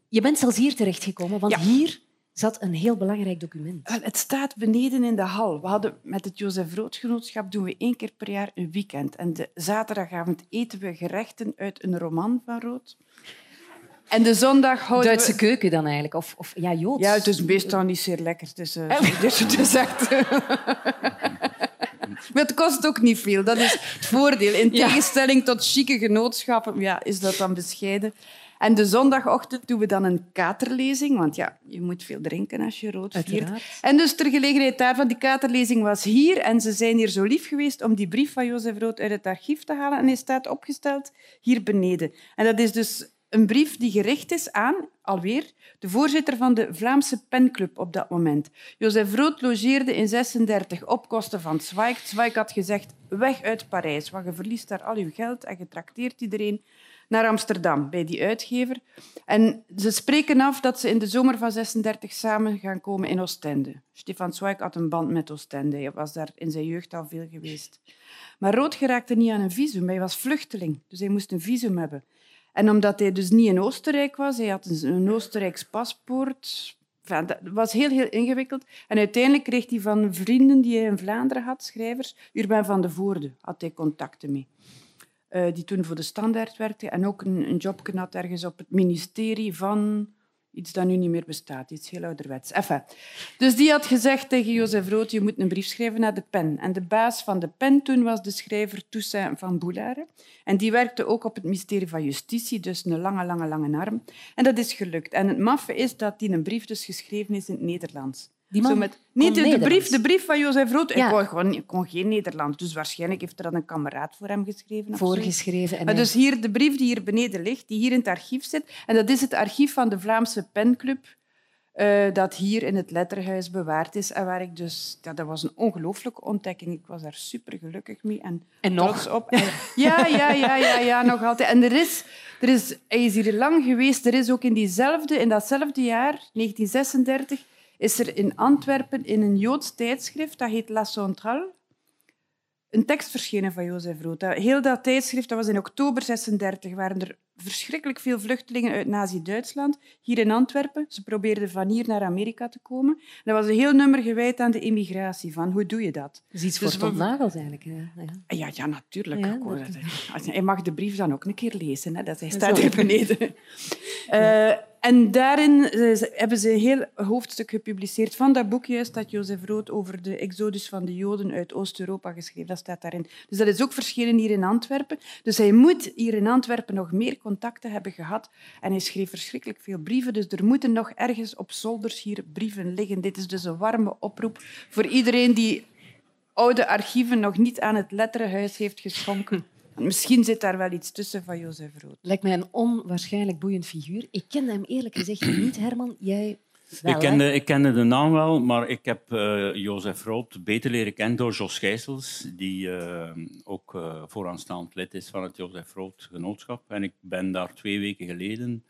S1: Je bent zelfs hier terechtgekomen, want
S5: Ja.
S1: hier zat een heel belangrijk document.
S5: Wel, Het staat beneden in de hal. We hadden met het Jozef Roodgenootschap doen we één keer per jaar een weekend. En de zaterdagavond eten we gerechten uit een roman van Rood. En de zondag houden
S1: Duitse
S5: we...
S1: keuken dan eigenlijk? Of, of ja, Joods?
S5: Ja, het is meestal niet zeer lekker. Het is, <laughs> dus het is echt... Maar het kost ook niet veel. Dat is het voordeel. In tegenstelling tot chique genootschappen ja, is dat dan bescheiden. En de zondagochtend doen we dan een katerlezing. Want ja, je moet veel drinken als je rood viert.
S1: Uiteraard.
S5: En dus ter gelegenheid daarvan, die katerlezing was hier. En ze zijn hier zo lief geweest om die brief van Jozef Rood uit het archief te halen. En hij staat opgesteld hier beneden. En dat is dus een brief die gericht is aan, alweer, de voorzitter van de Vlaamse penclub op dat moment. Jozef Rood logeerde in 36 op kosten van Zweig. Zweig had gezegd, weg uit Parijs, want je verliest daar al je geld en je trakteert iedereen naar Amsterdam, bij die uitgever. En ze spreken af dat ze in de zomer van 36 samen gaan komen in Oostende. Stefan Zweig had een band met Oostende. Hij was daar in zijn jeugd al veel geweest. Maar Rood geraakte niet aan een visum. Hij was vluchteling, dus hij moest een visum hebben. En omdat hij dus niet in Oostenrijk was, hij had een, Oostenrijks paspoort. Dat was heel, heel ingewikkeld. En uiteindelijk kreeg hij van vrienden die hij in Vlaanderen had, schrijvers, Urbain van de Voorde, had hij contacten mee. Eh, die toen voor de Standaard werkte en ook een, een job had ergens op het ministerie van iets dat nu niet meer bestaat, iets heel ouderwets. Enfin. Dus die had gezegd tegen Jozef Rood, je moet een brief schrijven naar de pen. En de baas van de pen toen was de schrijver Toussaint van Boulare. En die werkte ook op het ministerie van Justitie, dus een lange, lange, lange arm. En dat is gelukt. En het maffe is dat die een brief dus geschreven is in het Nederlands.
S1: Die man
S5: Zo met, niet de, de brief, de brief van Jozef Rood.
S1: Ja.
S5: Ik kon, gewoon, ik kon geen Nederlands. Dus waarschijnlijk heeft er dan een kameraad voor hem geschreven.
S1: voorgeschreven. En
S5: Maar dus hier, de brief die hier beneden ligt, die hier in het archief zit. En dat is het archief van de Vlaamse Penclub, eh, dat hier in het Letterhuis bewaard is. En waar ik dus... Ja, dat was een ongelooflijke ontdekking. Ik was daar super gelukkig mee en,
S1: En nog?
S5: trots op. En- ja, ja, ja, ja, ja, nog altijd. En er is, er is... Hij is hier lang geweest. Er is ook in, diezelfde, in datzelfde jaar, 1936, is er in Antwerpen in een Joods tijdschrift, dat heet La Centrale, een tekst verschenen van Jozef Rood. Heel dat tijdschrift, dat was in oktober 36, waren er verschrikkelijk veel vluchtelingen uit Nazi-Duitsland, hier in Antwerpen. Ze probeerden van hier naar Amerika te komen. Dat was een heel nummer gewijd aan de immigratie, van hoe doe je dat?
S1: Dat is iets voor
S5: Dus
S1: Tom
S5: we-
S1: Nagels eigenlijk. hè. Ja.
S5: Ja, ja natuurlijk.
S1: Ja, dat-.
S5: Hij mag de brief dan ook een keer lezen. Hè. Dat hij staat hier beneden. Eh, en daarin eh, hebben ze een heel hoofdstuk gepubliceerd van dat boek juist dat Jozef Rood over de exodus van de Joden uit Oost-Europa geschreven. Dat staat daarin. Dus dat is ook verschenen hier in Antwerpen. Dus hij moet hier in Antwerpen nog meer contacten hebben gehad. En hij schreef verschrikkelijk veel brieven. Dus er moeten nog ergens op zolders hier brieven liggen. Dit is dus een warme oproep voor iedereen die oude archieven nog niet aan het letterenhuis heeft geschonken. Misschien zit daar wel iets tussen van Jozef Rood.
S1: Lijkt mij een onwaarschijnlijk boeiend figuur. Ik kende hem eerlijk gezegd <clears throat> niet, Herman. Jij wel,
S4: Ik kende, ik kende de naam wel, maar ik heb eh Jozef Rood beter leren kennen door Jos Gijsels, die eh, ook eh, vooraanstaand lid is van het Jozef Rood Genootschap. En ik ben daar twee weken geleden...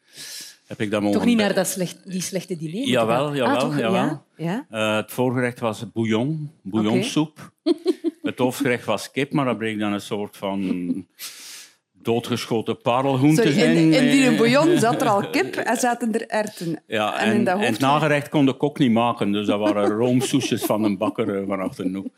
S4: Heb ik dat mogen
S1: Toch niet naar dat slecht, die slechte diner?
S4: Jawel,
S1: gaan?
S4: jawel,
S1: Ah, toch?
S4: jawel.
S1: Ja? ja?
S4: Eh, het voorgerecht was bouillon, bouillonsoep. Het hoofdgerecht was kip, maar dat bleek dan een soort van doodgeschoten
S5: Sorry,
S4: zijn.
S5: in, in die
S4: Eh,
S5: bouillon <laughs> zat er al kip en zaten er erwten.
S4: Ja,
S5: En
S4: en,
S5: in dat
S4: en het nagerecht kon de kok niet maken, dus dat waren <laughs> roomsoesjes van een bakker eh, van achternoe.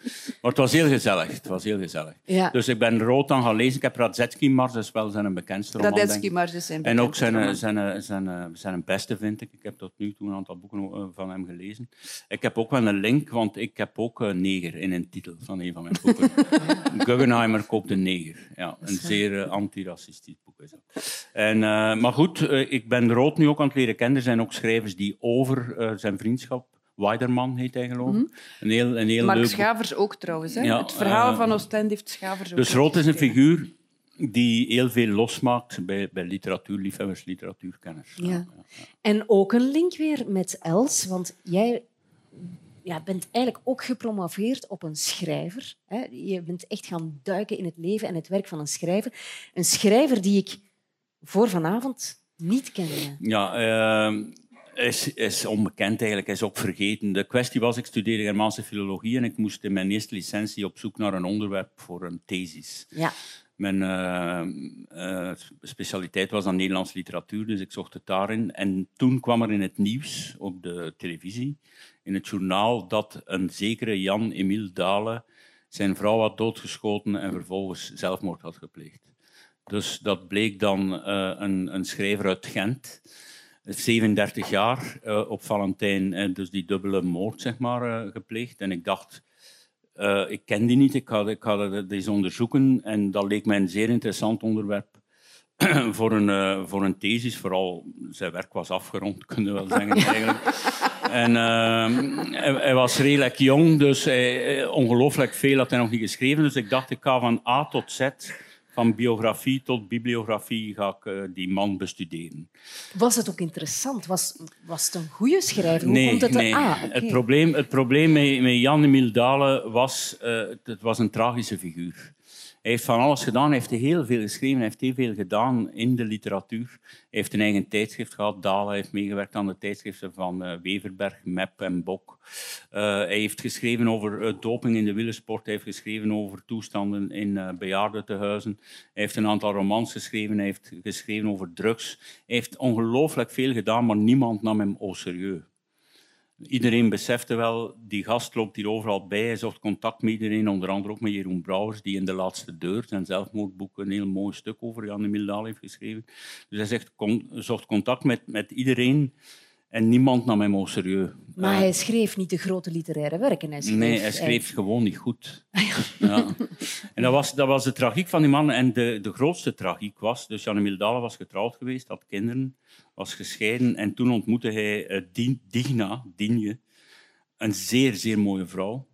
S4: Maar het was heel gezellig. Het was heel gezellig.
S1: Ja.
S4: Dus ik ben rood aan gaan lezen. Ik heb Radetzky Mars, is wel zijn bekendste roman.
S5: Radetzky, maar ze zijn
S4: En ook zijn,
S5: roman.
S4: zijn, zijn, zijn, zijn beste, vind ik. Ik heb tot nu toe een aantal boeken eh, van hem gelezen. Ik heb ook wel een link, want ik heb ook eh, Neger in een titel van een van mijn boeken. <laughs> Guggenheimer koopt een neger. Ja, een zeer eh, antiracistisch boek is dat. En, eh, maar goed, eh, ik ben Rood nu ook aan het leren kennen. Er zijn ook schrijvers die over eh, zijn vriendschap... Weiderman heet hij, geloof ik. Een heel, een heel
S5: Mark
S4: leuk boek.
S5: Schavers ook trouwens. Hè?
S4: Ja,
S5: het verhaal van Oostende heeft Schavers ook
S4: Dus Rood is een figuur die heel veel losmaakt bij, bij literatuurliefhebbers, literatuurkenners.
S1: Ja. En ook een link weer met Els, want jij ja, bent eigenlijk ook gepromoveerd op een schrijver. Hè? Je bent echt gaan duiken in het leven en het werk van een schrijver. Een schrijver die ik voor vanavond niet kende.
S4: Ja, eh, is, is onbekend eigenlijk, is ook vergeten. De kwestie was, ik studeerde Germaanse filologie en ik moest in mijn eerste licentie op zoek naar een onderwerp voor een thesis.
S1: Ja.
S4: Mijn eh, eh, specialiteit was dan Nederlands literatuur, dus ik zocht het daarin. En toen kwam er in het nieuws, op de televisie, in het journaal, dat een zekere Jan-Emile Dalen zijn vrouw had doodgeschoten en vervolgens zelfmoord had gepleegd. Dus dat bleek dan eh, een, een schrijver uit Gent, 37 jaar, eh, op Valentijn, eh, dus die dubbele moord zeg maar, eh, gepleegd. En ik dacht, ik ken die niet, ik ga, ik ga dat eens onderzoeken. En dat leek mij een zeer interessant onderwerp <clears throat> voor een, voor een thesis. Vooral zijn werk was afgerond, <laughs> kunnen we wel zeggen. En hij, was redelijk jong, dus ongelooflijk veel had hij nog niet geschreven. Dus ik dacht, ik ga van A tot Z, van biografie tot bibliografie, ga ik eh, die man bestuderen.
S1: Was het ook interessant? Was, was het een goede schrijver? Hoe
S4: Nee,
S1: komt het
S4: nee.
S1: Ah,
S4: het probleem, het probleem met, met Jan-Emile Dalen was, eh, het was een tragische figuur. Heeft van alles gedaan, heeft heel veel geschreven, heeft heel veel gedaan in de literatuur. Heeft een eigen tijdschrift gehad, Dalen heeft meegewerkt aan de tijdschriften van eh, Weverberg, Mep en Bok. Eh, hij heeft geschreven over eh, doping in de wielersport, hij heeft geschreven over toestanden in bejaardentehuizen. Hij heeft een aantal romans geschreven, hij heeft geschreven over drugs. Hij heeft ongelooflijk veel gedaan, maar niemand nam hem au serieus. Iedereen besefte wel, die gast loopt hier overal bij. Hij zocht contact met iedereen, onder andere ook met Jeroen Brouwers, die in De Laatste Deur, zijn zelfmoordboek, een heel mooi stuk over Jan Emile Daal heeft geschreven. Dus hij zegt, zocht contact met, met iedereen en niemand nam hem au serieus.
S1: Maar
S4: Uh,
S1: hij schreef niet de grote literaire werken. Hij schreef,
S4: Nee, hij schreef gewoon niet goed. Ja. En dat was, dat was de tragiek van die man. En de, de grootste tragiek was... Dus Jan-Emile Dalen was getrouwd geweest, had kinderen, was gescheiden. En toen ontmoette hij uh, Dien, Digna, Digne, een zeer, zeer mooie vrouw.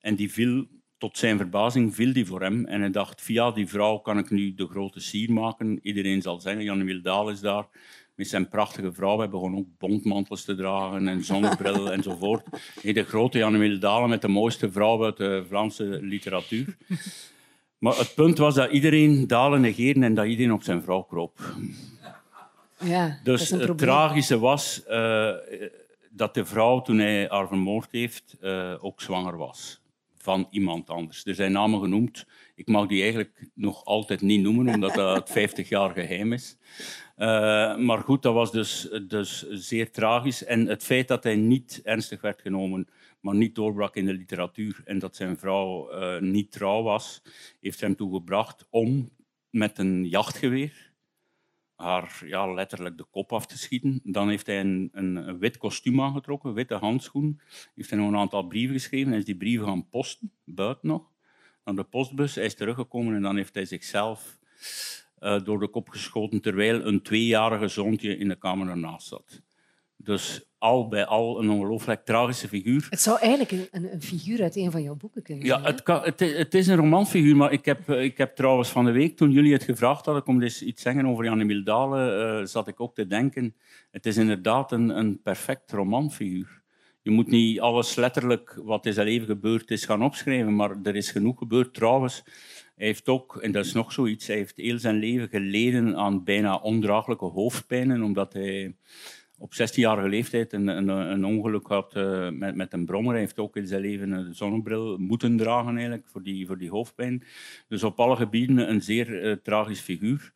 S4: En die viel, tot zijn verbazing, viel die voor hem. En hij dacht, via die vrouw kan ik nu de grote sier maken. Iedereen zal zeggen, Jan Wildaal is daar met zijn prachtige vrouw. We begonnen ook bontmantels te dragen en zonnebril <laughs> enzovoort. De grote Jan Wildaal met de mooiste vrouw uit de Vlaamse literatuur. Maar het punt was dat iedereen Dalen negeerde en dat iedereen op zijn vrouw kroop.
S1: Ja,
S4: Dus het tragische was uh, dat de vrouw, toen hij haar vermoord heeft, uh, ook zwanger was van iemand anders. Er zijn namen genoemd. Ik mag die eigenlijk nog altijd niet noemen, omdat dat 50 <laughs> jaar geheim is. Uh, maar goed, dat was dus, dus zeer tragisch. En het feit dat hij niet ernstig werd genomen, maar niet doorbrak in de literatuur en dat zijn vrouw uh, niet trouw was, heeft hem toegebracht om met een jachtgeweer haar ja, letterlijk de kop af te schieten. Dan heeft hij een, een, wit kostuum aangetrokken, witte handschoen. Heeft hij nog een aantal brieven geschreven en is die brieven gaan posten, buiten nog, aan de postbus. Hij is teruggekomen en dan heeft hij zichzelf uh, door de kop geschoten, terwijl een tweejarige zoontje in de kamer ernaast zat. Dus al bij al een ongelooflijk tragische figuur.
S1: Het zou eigenlijk een, een, figuur uit een van jouw boeken kunnen zijn.
S4: Ja, het, kan, het, het, is een romanfiguur, maar ik heb, ik heb trouwens van de week, toen jullie het gevraagd hadden, om eens iets zeggen over Jan-Emil Dalen, uh, zat ik ook te denken, het is inderdaad een, een perfect romanfiguur. Je moet niet alles letterlijk wat in zijn leven gebeurd is gaan opschrijven, maar er is genoeg gebeurd. Trouwens, hij heeft ook, en dat is nog zoiets, hij heeft heel zijn leven geleden aan bijna ondraaglijke hoofdpijnen, omdat hij op 16-jarige leeftijd een, een, ongeluk had uh, met, met een brommer. Hij heeft ook in zijn leven een zonnebril moeten dragen eigenlijk, voor, die, voor die hoofdpijn. Dus op alle gebieden een zeer uh, tragisch figuur.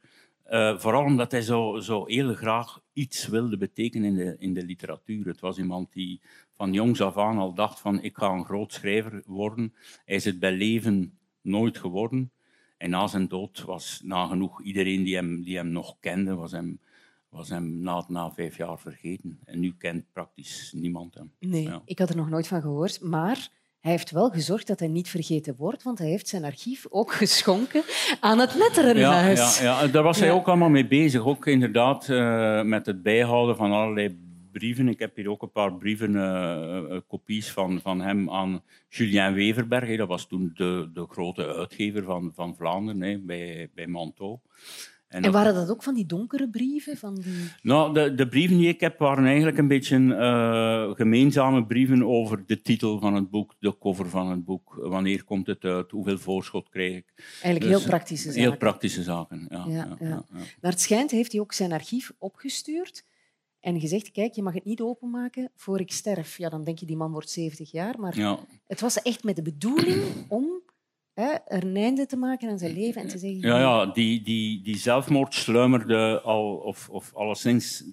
S4: Uh, vooral omdat hij zo, zo heel graag iets wilde betekenen in de, in de literatuur. Het was iemand die van jongs af aan al dacht van ik ga een groot schrijver worden. Hij is het bij leven nooit geworden. En na zijn dood was nagenoeg iedereen die hem, die hem nog kende, was hem was hem na, na vijf jaar vergeten. En nu kent praktisch niemand hem.
S1: Nee, ik had er nog nooit van gehoord. Maar hij heeft wel gezorgd dat hij niet vergeten wordt, want hij heeft zijn archief ook geschonken aan het Letterenhuis.
S4: Ja, ja, ja, daar was hij ook allemaal mee bezig. Ook inderdaad uh, met het bijhouden van allerlei brieven. Ik heb hier ook een paar brieven, uh, kopies van, van hem aan Julien Weverberg. Dat was toen de, de grote uitgever van, van Vlaanderen bij, bij Manteau.
S1: En, waren dat ook van die donkere brieven? Van die...
S4: Nou, de, de brieven die ik heb waren eigenlijk een beetje uh, gemeenzame brieven over de titel van het boek, de cover van het boek, wanneer komt het uit, hoeveel voorschot krijg ik.
S1: Eigenlijk dus, heel praktische zaken.
S4: Heel praktische zaken, ja. ja, ja,
S1: het schijnt, heeft hij ook zijn archief opgestuurd en gezegd, kijk, je mag het niet openmaken voor ik sterf. Ja, dan denk je, die man wordt 70 jaar. Maar het was echt met de bedoeling om hè, er een einde te maken aan zijn leven en te zeggen...
S4: Ja, ja die, die, die zelfmoord sluimerde al, of, of alleszins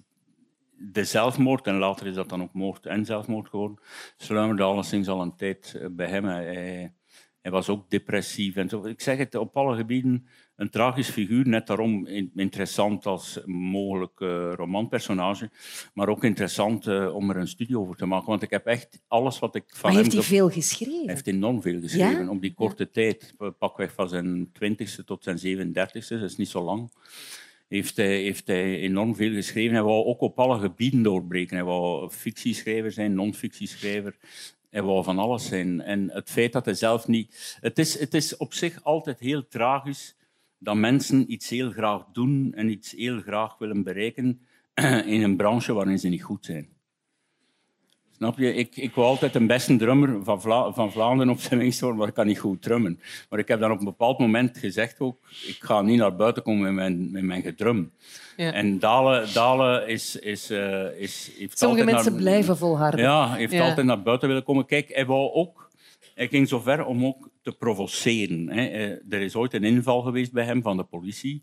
S4: de zelfmoord, en later is dat dan ook moord en zelfmoord geworden, sluimerde alleszins al een tijd eh, bij hem. Hij, hij was ook depressief. En zo. Ik zeg het, op alle gebieden een tragisch figuur. Net daarom interessant als mogelijk uh, romanpersonage. Maar ook interessant uh, om er een studie over te maken. Want ik heb echt alles wat ik van
S1: maar heeft hij veel geschreven? Hij
S4: heeft enorm veel geschreven. Ja? Op die korte tijd, pakweg van zijn twintigste tot zijn 37 dat is niet zo lang heeft hij, heeft hij enorm veel geschreven. Hij wou ook op alle gebieden doorbreken. Hij wou fictieschrijver zijn, non-fictieschrijver. Hij wou van alles zijn. En het feit dat hij zelf niet... Het is, het is op zich altijd heel tragisch dat mensen iets heel graag doen en iets heel graag willen bereiken <clears throat> in een branche waarin ze niet goed zijn. Snap je? Ik, ik wil altijd een beste drummer van, Vla van Vlaanderen op zijn minst worden, maar ik kan niet goed drummen. Maar ik heb dan op een bepaald moment gezegd ook, ik ga niet naar buiten komen met mijn, met mijn gedrum. Ja. En Dalen, Dalen is, is, uh, is, heeft
S1: Sommige
S4: altijd
S1: mensen
S4: naar,
S1: blijven volharden.
S4: Ja, heeft ja. altijd naar buiten willen komen. Kijk, hij wou ook... Hij ging zover om ook te provoceren. Hè. Er is ooit een inval geweest bij hem van de politie.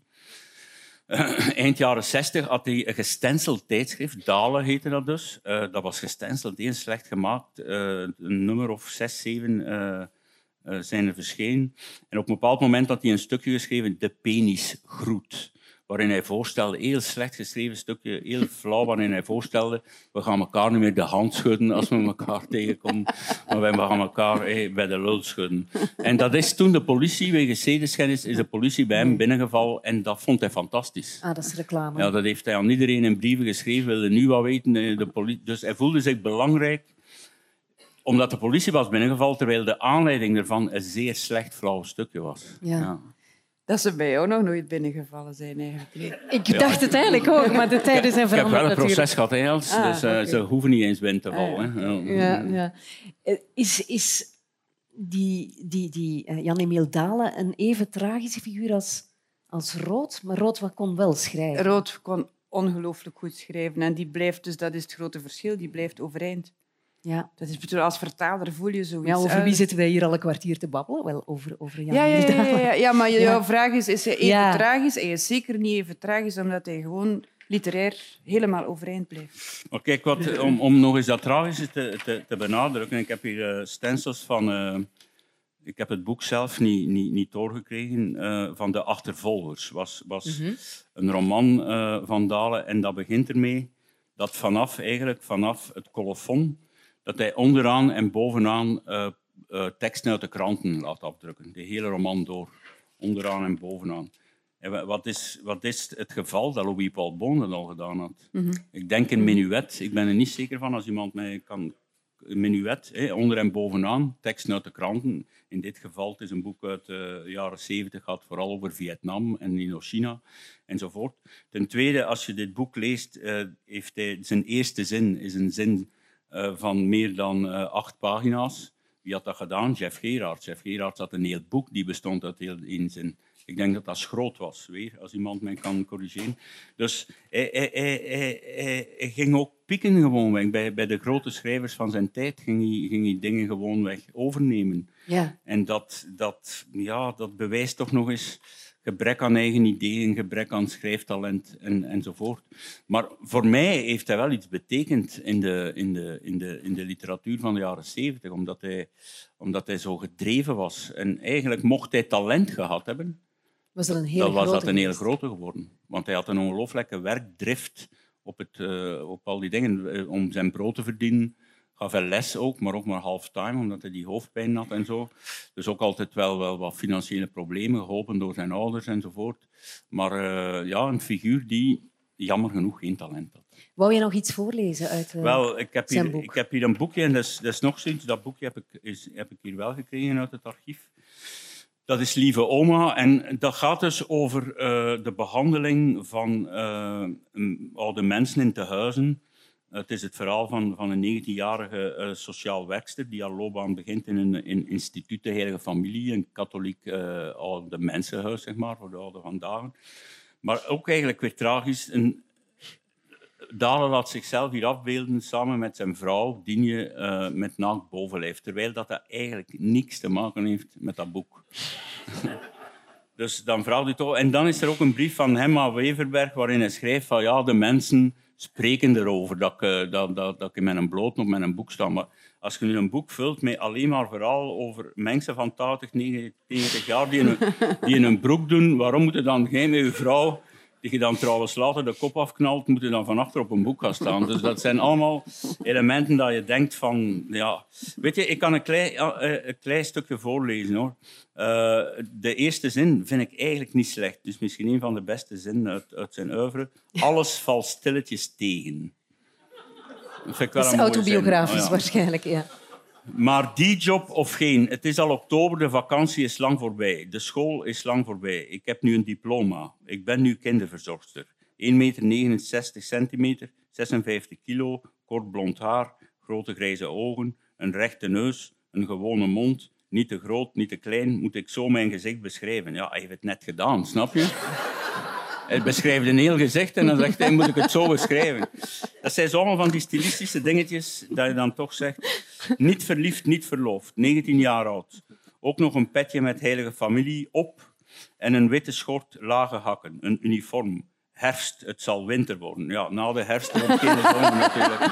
S4: <clears throat> eind jaren 60 had hij een gestenceld tijdschrift, Dalen heette dat dus. Uh, dat was gestenceld, heel slecht gemaakt. Uh, een nummer of zes, zeven uh, zijn er verschenen. En op een bepaald moment had hij een stukje geschreven, De penis groet waarin hij voorstelde, heel slecht geschreven stukje, heel flauw, waarin hij voorstelde, we gaan elkaar niet meer de hand schudden als we elkaar <laughs> tegenkomen, maar we gaan elkaar hey, bij de lul schudden. En dat is toen de politie, wegens zedenschennis, is de politie bij hem binnengevallen en dat vond hij fantastisch.
S1: Ah, dat is reclame.
S4: Ja, dat heeft hij aan iedereen in brieven geschreven, wilde nu wat weten. De politie, dus hij voelde zich belangrijk omdat de politie was binnengevallen, terwijl de aanleiding ervan een zeer slecht flauw stukje was.
S1: Ja.
S5: Dat ze bij jou nog nooit binnengevallen zijn eigenlijk.
S1: Ik dacht het eigenlijk ook, maar de tijden zijn
S4: Ik heb
S1: veranderd
S4: wel een proces gehad, hè,
S5: Ah,
S4: dus eh, ze hoeven niet eens binnen te vallen. hè.
S1: Ja, ja. Eh, Is, is die, die, die eh, Jan-Emiel Dalen een even tragische figuur als, als Rood? Maar Rood wat kon wel schrijven.
S5: Rood kon ongelooflijk goed schrijven en die blijft, dus dat is het grote verschil, die blijft overeind.
S1: Ja.
S5: Dat is bedoel, als vertaler voel je zoiets.
S1: Ja, over
S5: uit.
S1: wie zitten wij hier al een kwartier te babbelen? Wel, over, over
S5: Ja, ja, ja, ja, ja, ja, maar <laughs>
S1: Ja.
S5: jouw vraag is, is hij even
S1: Ja.
S5: tragisch? Hij is zeker niet even tragisch, omdat hij gewoon literair helemaal overeind blijft.
S4: Maar kijk, wat, om, om nog eens dat tragische te, te, te benadrukken. Ik heb hier eh, stencils van... eh, ik heb het boek zelf niet, niet, niet doorgekregen. eh, van De Achtervolgers. was, was
S1: Mhm.
S4: een roman eh, van Dalen. En dat begint ermee dat vanaf, eigenlijk, vanaf het colofon... dat hij onderaan en bovenaan eh, eh, teksten uit de kranten laat afdrukken. De hele roman door. Onderaan en bovenaan. En wa- wat is, wat is het geval dat Louis Paul Bon dat al gedaan had? Ik denk een menuet. Ik ben er niet zeker van als iemand mij kan... Een menuet, hè, onder en bovenaan, teksten uit de kranten. In dit geval het is een boek uit de jaren 70, gaat vooral over Vietnam en Indochina enzovoort. Ten tweede, als je dit boek leest, eh, heeft hij, zijn eerste zin is een zin van meer dan eh, acht pagina's. Wie had dat gedaan? Jeff Gerards. Jeff Gerards had een heel boek die bestond uit heel één zin. Ik denk dat dat schroot was, weer, als iemand mij kan corrigeren. Dus hij- hij ging ook pieken gewoonweg. Bij, bij de grote schrijvers van zijn tijd ging hij, ging hij dingen gewoonweg overnemen.
S1: Ja.
S4: En dat, dat, ja, dat bewijst toch nog eens gebrek aan eigen ideeën, gebrek aan schrijftalent en, enzovoort. Maar voor mij heeft hij wel iets betekend in de, in de, in de, in de literatuur van de jaren zeventig, omdat hij, omdat hij zo gedreven was. En eigenlijk mocht hij talent gehad hebben,
S1: Was dat een hele
S4: dan was dat een hele
S1: geweest.
S4: grote geworden. Want hij had een ongelooflijke werkdrift op, het, eh, op al die dingen eh, om zijn brood te verdienen. Gaf hij les ook, maar ook maar halftime, omdat hij die hoofdpijn had en zo. Dus ook altijd wel, wel wat financiële problemen, geholpen door zijn ouders enzovoort. Maar eh, ja, een figuur die jammer genoeg geen talent had.
S1: Wou je nog iets voorlezen uit... eh,
S4: Wel, ik heb,
S1: zijn
S4: hier,
S1: boek.
S4: ik heb hier een boekje en dat is, dat is nog zoiets. Dat boekje heb ik, is, heb ik hier wel gekregen uit het archief. Dat is Lieve Oma en dat gaat dus over eh, de behandeling van eh, oude mensen in tehuizen. Het is het verhaal van, van een 19-jarige eh, sociaal werkster die haar loopbaan begint in een in instituut de Heilige Familie, een katholiek oude mensenhuis, zeg maar, voor de oude vandaag. Maar ook eigenlijk weer tragisch, een, Dalen laat zichzelf hier afbeelden samen met zijn vrouw, Dinje, eh, met naakt bovenlijf. Terwijl dat, eigenlijk niks te maken heeft met dat boek. <laughs> dus dan vraagt hij toch... En dan is er ook een brief van hem aan Weverberg waarin hij schrijft van ja, de mensen spreken erover dat ik, eh, dat, dat, ik in mijn bloot op mijn boek sta. Maar als je nu een boek vult met alleen maar verhaal over mensen van 80, 90 jaar die in een, die een broek doen, waarom moet je dan jij met je vrouw die je dan trouwens later de kop afknalt, moet je dan van achter op een boek gaan staan. Dus dat zijn allemaal elementen dat je denkt van... Ja. Weet je, ik kan een klein, ja, eh, een klein stukje voorlezen. hoor. Eh, de eerste zin vind ik eigenlijk niet slecht. Dus misschien een van de beste zinnen uit, uit zijn oeuvre. Alles valt stilletjes tegen. Dat vind ik wel
S1: dat is autobiografisch
S4: Oh ja.
S1: waarschijnlijk, ja.
S4: Maar die job of geen, het is al oktober, de vakantie is lang voorbij. De school is lang voorbij. Ik heb nu een diploma. Ik ben nu kinderverzorgster. 1,69 meter centimeter, 56 kilo, kort blond haar, grote grijze ogen, een rechte neus, een gewone mond. Niet te groot, niet te klein. Moet ik zo mijn gezicht beschrijven? Ja, hij heeft het net gedaan, snap je? Hij beschrijft een heel gezicht en dan zegt hij, moet ik het zo beschrijven? Dat zijn allemaal van die stilistische dingetjes dat je dan toch zegt. Niet verliefd, niet verloofd, 19 jaar oud. Ook nog een petje met heilige familie op en een witte schort, lage hakken, een uniform. Herfst, het zal winter worden. Ja, na de herfst wordt geen zomer natuurlijk.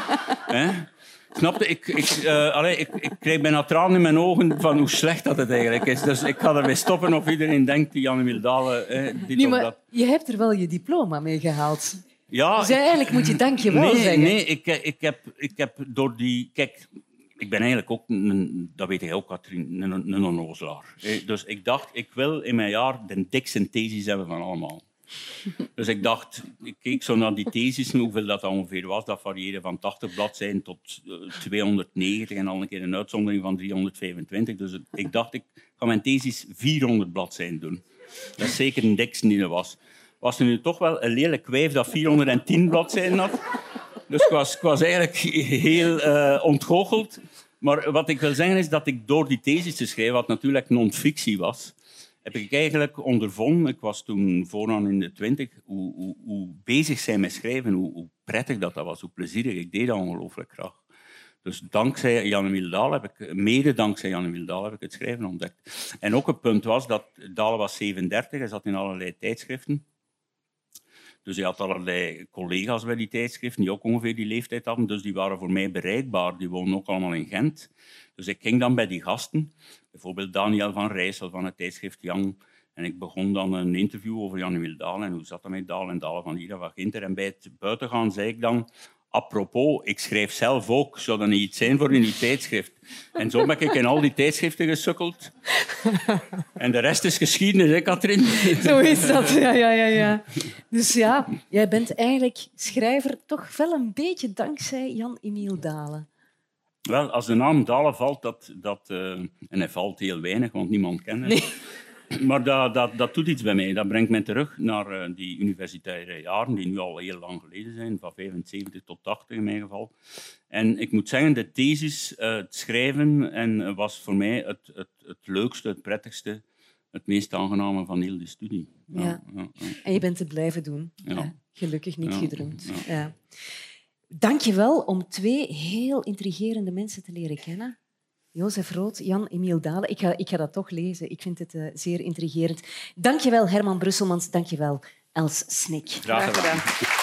S4: Snap je? Ik, ik, eh, allee, ik, ik krijg bijna tranen in mijn ogen van hoe slecht dat het eigenlijk is. Dus ik ga ermee stoppen of iedereen denkt die Janne Wildalen eh, dit
S1: Nee, maar
S4: dat.
S1: je hebt er wel je diploma mee gehaald.
S4: Ja,
S1: Dus eigenlijk moet je dankjewel
S4: nee,
S1: zeggen.
S4: Nee, ik, ik, heb, ik heb door die... Kijk, ik ben eigenlijk ook, een, dat weet jij ook, Katrien, een, een onnozelaar. Eh, Dus ik dacht, ik wil in mijn jaar de dikste thesis hebben van allemaal. <laughs> Dus ik dacht, ik keek zo naar die thesis, hoeveel dat ongeveer was. Dat varieerde van 80 bladzijden tot 290 en al een keer een uitzondering van 325. Dus ik dacht, ik ga mijn thesis 400 bladzijden doen. Dat is zeker een er was. Was er nu toch wel een lelijk kwijf dat 410 bladzijden had. Dus ik was, ik was eigenlijk heel uh, ontgoocheld. Maar wat ik wil zeggen is dat ik door die thesis te schrijven, wat natuurlijk non-fictie was, heb ik eigenlijk ondervonden, ik was toen vooraan in de twintig, hoe, bezig zijn met schrijven, hoe, hoe, prettig dat, dat was, hoe plezierig. Ik deed dat ongelooflijk graag. Dus dankzij Jan Daal heb ik, mede dankzij Jan Daal heb ik het schrijven ontdekt. En ook een punt was dat Daal was 37, hij zat in allerlei tijdschriften. Dus hij had allerlei collega's bij die tijdschriften die ook ongeveer die leeftijd hadden. Dus die waren voor mij bereikbaar. Die woonden ook allemaal in Gent. Dus ik ging dan bij die gasten, bijvoorbeeld Daniel van Rijssel van het tijdschrift Jan. En ik begon dan een interview over Jan Daal en hoe zat dat met Daal en Daal van hier van Ginter. En bij het buitengaan zei ik dan, apropos, ik schrijf zelf ook, zou dat niet iets zijn voor in die tijdschrift? En zo ben ik in al die tijdschriften gesukkeld. En de rest is geschiedenis, hè, Katrien?
S1: Zo is dat, ja, ja, ja, ja. Dus ja, jij bent eigenlijk schrijver toch wel een beetje dankzij Jan-Emiel Dalen.
S4: Wel, als de naam Dalen valt, dat, dat, uh, en hij valt heel weinig, want niemand kent hem. Nee. Maar dat, dat, dat doet iets bij mij. Dat brengt mij terug naar uh, die universitaire jaren, die nu al heel lang geleden zijn, van 75 tot 80 in mijn geval. En ik moet zeggen, de thesis, uh, het schrijven, en, was voor mij het, het, het leukste, het prettigste, het meest aangename van heel de studie.
S1: Ja. ja, ja, ja. En je bent het blijven doen. Gelukkig niet gedroomd. Ja. Dank je wel om twee heel intrigerende mensen te leren kennen. Jozef Rood, Jan-Emiel Dalen. Ik ga, ik ga dat toch lezen. Ik vind het uh, zeer intrigerend. Dank je wel, Herman Brusselmans. Dank je wel, Els Snik.
S4: Graag gedaan.